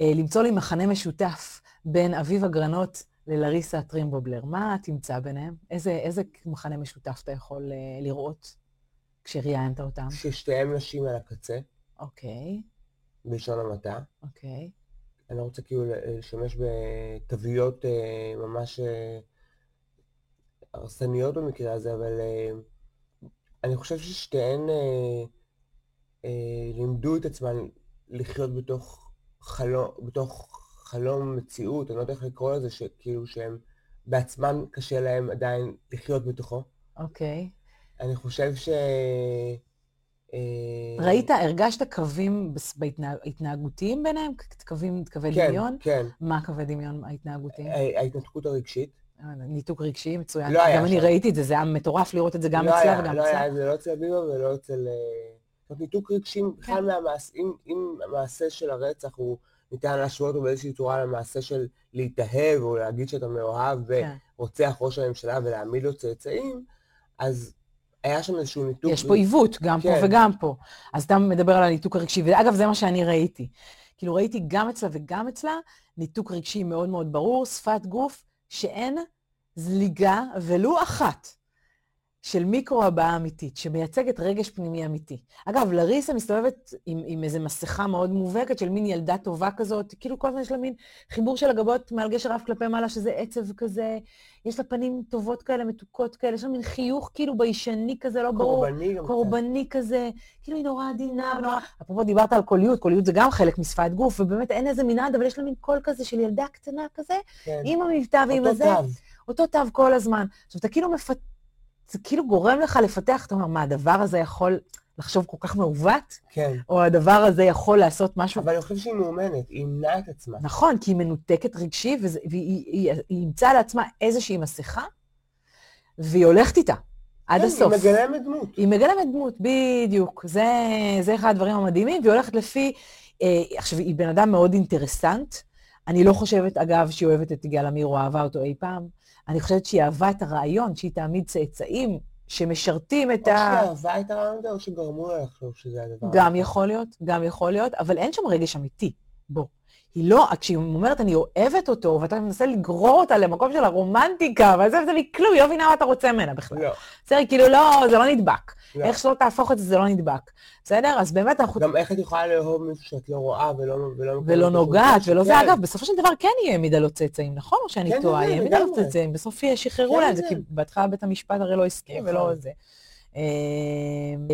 אה, למצוא לי מכנה משותף בין אביב אגרנות ללריסה טרימבובלר, מה תמצא ביניהם? איזה, איזה מכנה משותף אתה יכול אה, לראות כשראיינת אותם? ששתיהן נשים על הקצה, אוקיי, בלשון המעטה. אוקיי. אני לא רוצה כאילו לשמש בתוויות אה, ממש הרסניות במקרה הזה, אבל אני חושב ששתיהן אה, אה, לימדו את עצמן לחיות בתוך חלום, בתוך חלום מציאות, אני לא יודע איך לקרוא לזה, שכאילו שהם בעצמם קשה להם עדיין לחיות בתוכו. אוקיי. אני חושב ש... אה, ראית, הרגשת קווים בס- בהתנהג- התנהגותיים ביניהם? קווים, קווי כן, דמיון? כן. מה קווי דמיון ההתנהגותיים? ההתנתקות הרגשית. ניתוק רגשי, מצוין. לא היה גם אני שם. ראיתי את זה, זה היה מטורף לראות את זה גם לא אצלה היה, וגם לא אצלה. היה את זה לא אצל אביבה ולא אצל... אה, זאת ניתוק רגשי בכלל כן. מהמעשה, אם, אם המעשה של הרצח הוא ניתן להשוות אותו באיזושהי צורה למעשה של להתאהב או להגיד שאתה מאוהב כן. ורוצח ראש הממשלה ולהעמיד לו צאצאים, אז היה שם איזשהו ניתוק. יש פה עיוות, גם פה כן. וגם פה. אז אתה מדבר על הניתוק הרגשי, ואגב, זה מה שאני ראיתי. כאילו, ראיתי גם אצלה וגם אצלה ניתוק רגשי מאוד מאוד ברור, שפת גוף, שאין זליגה ולו אחת של מיקרו-הבעה אמיתית, שמייצגת רגש פנימי אמיתי. אגב, לריסה מסתובבת עם, עם איזו מסכה מאוד מובהקת של מין ילדה טובה כזאת, כאילו כל הזמן יש לה מין חיבור של הגבות מעל גשר אף כלפי מעלה, שזה עצב כזה, יש לה פנים טובות כאלה, מתוקות כאלה, יש לה מין חיוך כאילו ביישני כזה, לא ברור. קורבני גם קצת. קורבני כזה, כאילו היא נורא עדינה ונורא... אפרופו דיברת על קוליות, קוליות זה גם חלק משפת גוף, ובאמת אין איזה מנעד, אבל יש לה מין קול כזה של ילדה קטנה כזה, כן. עם המבטא ועם אותו הזה, תו. אותו תו כל הזמן. עכשיו, אתה כאילו מפת... זה כאילו גורם לך לפתח, אתה אומר, מה, הדבר הזה יכול לחשוב כל כך מעוות? כן. או הדבר הזה יכול לעשות משהו... אבל אני חושב שהיא מאומנת, היא אימנה את עצמה. נכון, כי היא מנותקת רגשי, וזה- והיא היא- היא אימצה לעצמה איזושהי מסכה, והיא הולכת איתה עד כן, הסוף. היא מגלמת דמות. היא מגלמת דמות, בדיוק. זה, זה אחד הדברים המדהימים, והיא הולכת לפי... אה, עכשיו, היא בן אדם מאוד אינטרסנט. אני לא חושבת, אגב, שהיא אוהבת את יגאל עמיר או אהבה אותו אי פעם. אני חושבת שהיא אהבה את הרעיון שהיא תעמיד צאצאים שמשרתים את או ה... שהיא אהבה את הרעיון הזה, או שגרמו לה לחשוב שזה הדבר. גם. יכול להיות, גם יכול להיות, אבל אין שם רגש אמיתי. בוא. היא לא, כשהיא אומרת, אני אוהבת אותו, ואתה מנסה לגרור אותה למקום של הרומנטיקה, וזה וזה מכלום, היא לא מבינה מה אתה רוצה ממנה בכלל. לא. בסדר, כאילו, לא, זה לא נדבק. לא. איך שלא תהפוך את זה, זה לא נדבק. בסדר? אז באמת אנחנו... גם איך את יכולה לאהוב מישהו שאת לא רואה ולא... ולא, ולא נוגעת, ולא זה. כן. אגב, בסופו של דבר כן היא העמידה לו צאצאים, נכון? או שאני כן, טועה? כן, היא העמידה לו לגמרי. צאצאים, בסוף שחררו כן, להם זה, כן. כי בהתחלה בית המשפט הרי לא הסכים ולא נכון. זה. אה,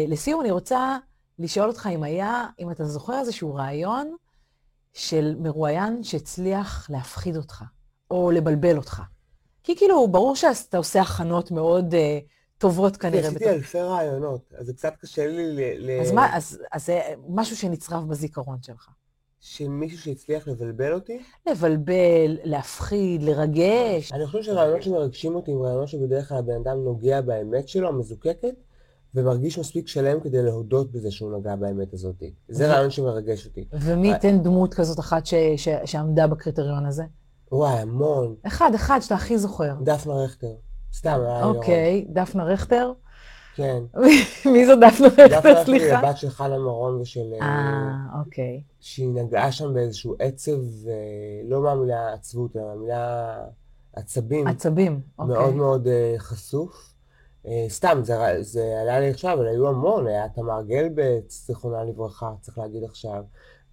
לסיום, אני רוצה לשאול אותך אם היה, אם אתה זוכר איזשהו רעיון של מרואיין שהצליח להפחיד אותך, או לבלבל אותך. כי כאילו, ברור שאתה עושה הכנות מאוד אה, טובות כנראה. עשיתי בתוך- אלפי רעיונות, אז זה קצת קשה לי ל... ל- אז מה, אז אז זה משהו שנצרב בזיכרון שלך. של מישהו שהצליח לבלבל אותי. לבלבל, להפחיד, לרגש. אני חושב שרעיונות שמרגשים אותי הם רעיונות שבדרך כלל הבן אדם נוגע באמת שלו, המזוקקת, ומרגיש מספיק שלם כדי להודות בזה שהוא נגע באמת הזאת. זה רעיון שמרגש אותי. ומי ייתן דמות כזאת אחת ש, ש, שעמדה בקריטריון הזה? וואי, המון. אחד, אחד שאתה הכי זוכר. דפנה רכטר. סתם, היה לי אוקיי, דפנה רכטר? כן. מי זו דפנה דפנה רכטר, רכטר היא סליחה? הבת של חנה מרון ושל... אה, אה, אוקיי. שהיא נגעה שם באיזשהו עצב, אה, לא מהמילה עצבות, אלא מהמילה עצבים. עצבים, אוקיי. מאוד מאוד אה, חשוף. אה, סתם, זה, זה עלה לי עכשיו, אבל היו המון, היה תמר גלבץ, זיכרונה לברכה, צריך להגיד עכשיו,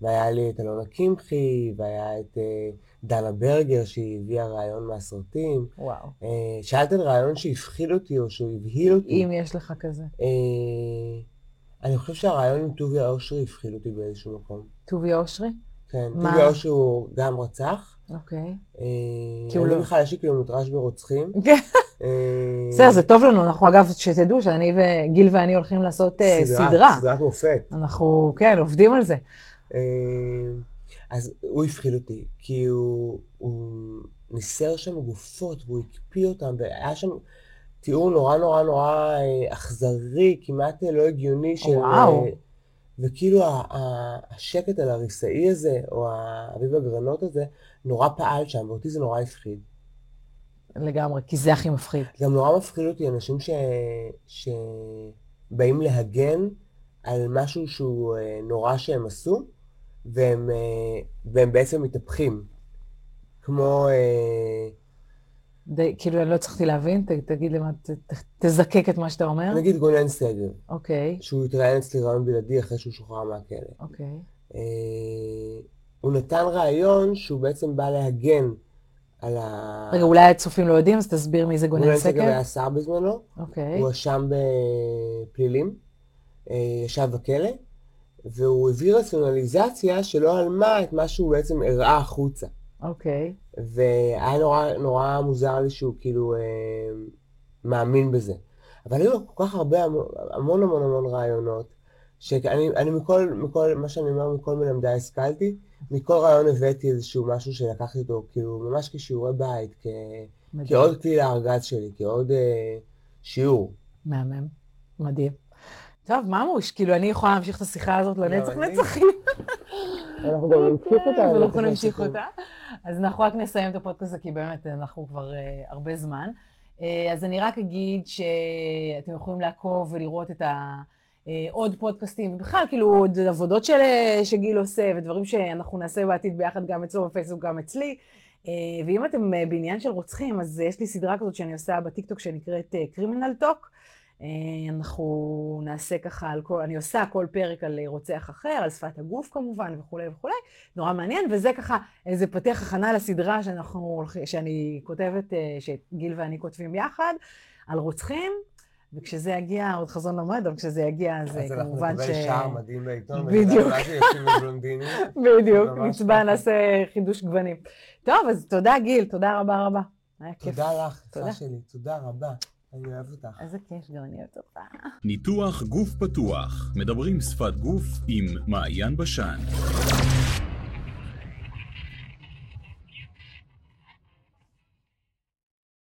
והיה לי את אלונה קמחי, והיה את אה, דנה ברגר, שהיא הביאה רעיון מהסרטים. וואו. אה, שאלת על רעיון שהפחיד אותי או שהוא הבהיל אותי. אם יש לך כזה. אה, אני חושב שהרעיון עם טוביה אושרי הפחיד אותי באיזשהו מקום. טוביה אושרי? כן, מה? טיבי אושר הוא גם רצח. אוקיי. אה, כי הוא אני לא- בכלל יש לי קילומטראז' ברוצחים. כן. אה, בסדר, זה טוב לנו. אנחנו, אגב, שתדעו שאני וגיל ואני הולכים לעשות אה, סדרה. סדרת מופת. אנחנו, כן, עובדים על זה. אז הוא הפחיד אותי, כי הוא, ניסר שם גופות והוא הקפיא אותם, והיה שם תיאור נורא נורא נורא אכזרי, כמעט לא הגיוני של... וואו. וכאילו השקט על הריסאי הזה, או האביב הגרנות הזה, נורא פעל שם, ואותי זה נורא הפחיד. לגמרי, כי זה הכי מפחיד. גם נורא מפחיד אותי אנשים ש... שבאים להגן על משהו שהוא אה, נורא שהם עשו, והם, אה, והם בעצם מתהפכים. כמו, אה, די, כאילו, אני לא הצלחתי להבין, ת, תגיד למה, ת, ת, תזקק את מה שאתה אומר. נגיד גונן שגב, אוקיי, שהוא התראיין אצלי רעיון בלעדי אחרי שהוא שוחרר מהכלא. אוקיי. אה, הוא נתן רעיון שהוא בעצם בא להגן על ה... רגע, אולי הצופים לא יודעים, אז תסביר מי זה גונן גונן שגב סקר. היה שר בזמנו, אוקיי, הוא הואשם בפלילים, אה, ישב בכלא, והוא הביא רציונליזציה שלא הלמה את מה שהוא בעצם הראה החוצה. אוקיי. והיה נורא, נורא מוזר לי שהוא כאילו אה, מאמין בזה. אבל היו כל כך הרבה, המון המון המון, רעיונות, שאני אני מכל, מכל, מה שאני אומר, מכל מלמדיי השכלתי, מכל רעיון הבאתי איזשהו משהו שלקחתי אותו, כאילו, ממש כשיעורי בית, כ, מדהים. כעוד כלי לארגז שלי, כעוד אה, שיעור. מהמם. מדהים. טוב, ממוש, כאילו, אני יכולה להמשיך את השיחה הזאת לנצח אני- נצחים. אנחנו גם נמשיך אותה. ואנחנו נמשיך אותה. אז אנחנו רק נסיים את הפודקאסט כי באמת אנחנו כבר אה, הרבה זמן. אה, אז אני רק אגיד שאתם יכולים לעקוב ולראות את ה... אה, עוד פודקאסטים, ובכלל, כאילו, עוד עבודות של, שגיל עושה, ודברים שאנחנו נעשה בעתיד ביחד, גם אצלו בפייסבוק, גם אצלי. אה, ואם אתם אה, בעניין של רוצחים, אז יש לי סדרה כזאת שאני עושה בטיקטוק שנקראת קרימינל טוק. אנחנו נעשה ככה על כל, אני עושה כל פרק על אה, רוצח אחר, על שפת הגוף כמובן וכולי וכולי, נורא מעניין, וזה ככה איזה פתח הכנה לסדרה שאנחנו שאני כותבת, אה, שגיל ואני כותבים יחד, על רוצחים, וכשזה יגיע, עוד חזון למועד, אבל כשזה יגיע, אז אה, אז אנחנו כמובן ש... נקבל שער מדהים בעיתון. בדיוק. בדיוק, ככה. נעשה חידוש גוונים. טוב, אז תודה גיל, תודה רבה רבה. היה כיף. תודה לך, תודה. שלי. תודה רבה. אני אוהב אותך. איזה כיף, גם אני אוהבת אותך. ניתוח גוף פתוח, מדברים שפת גוף עם מעיין בשן.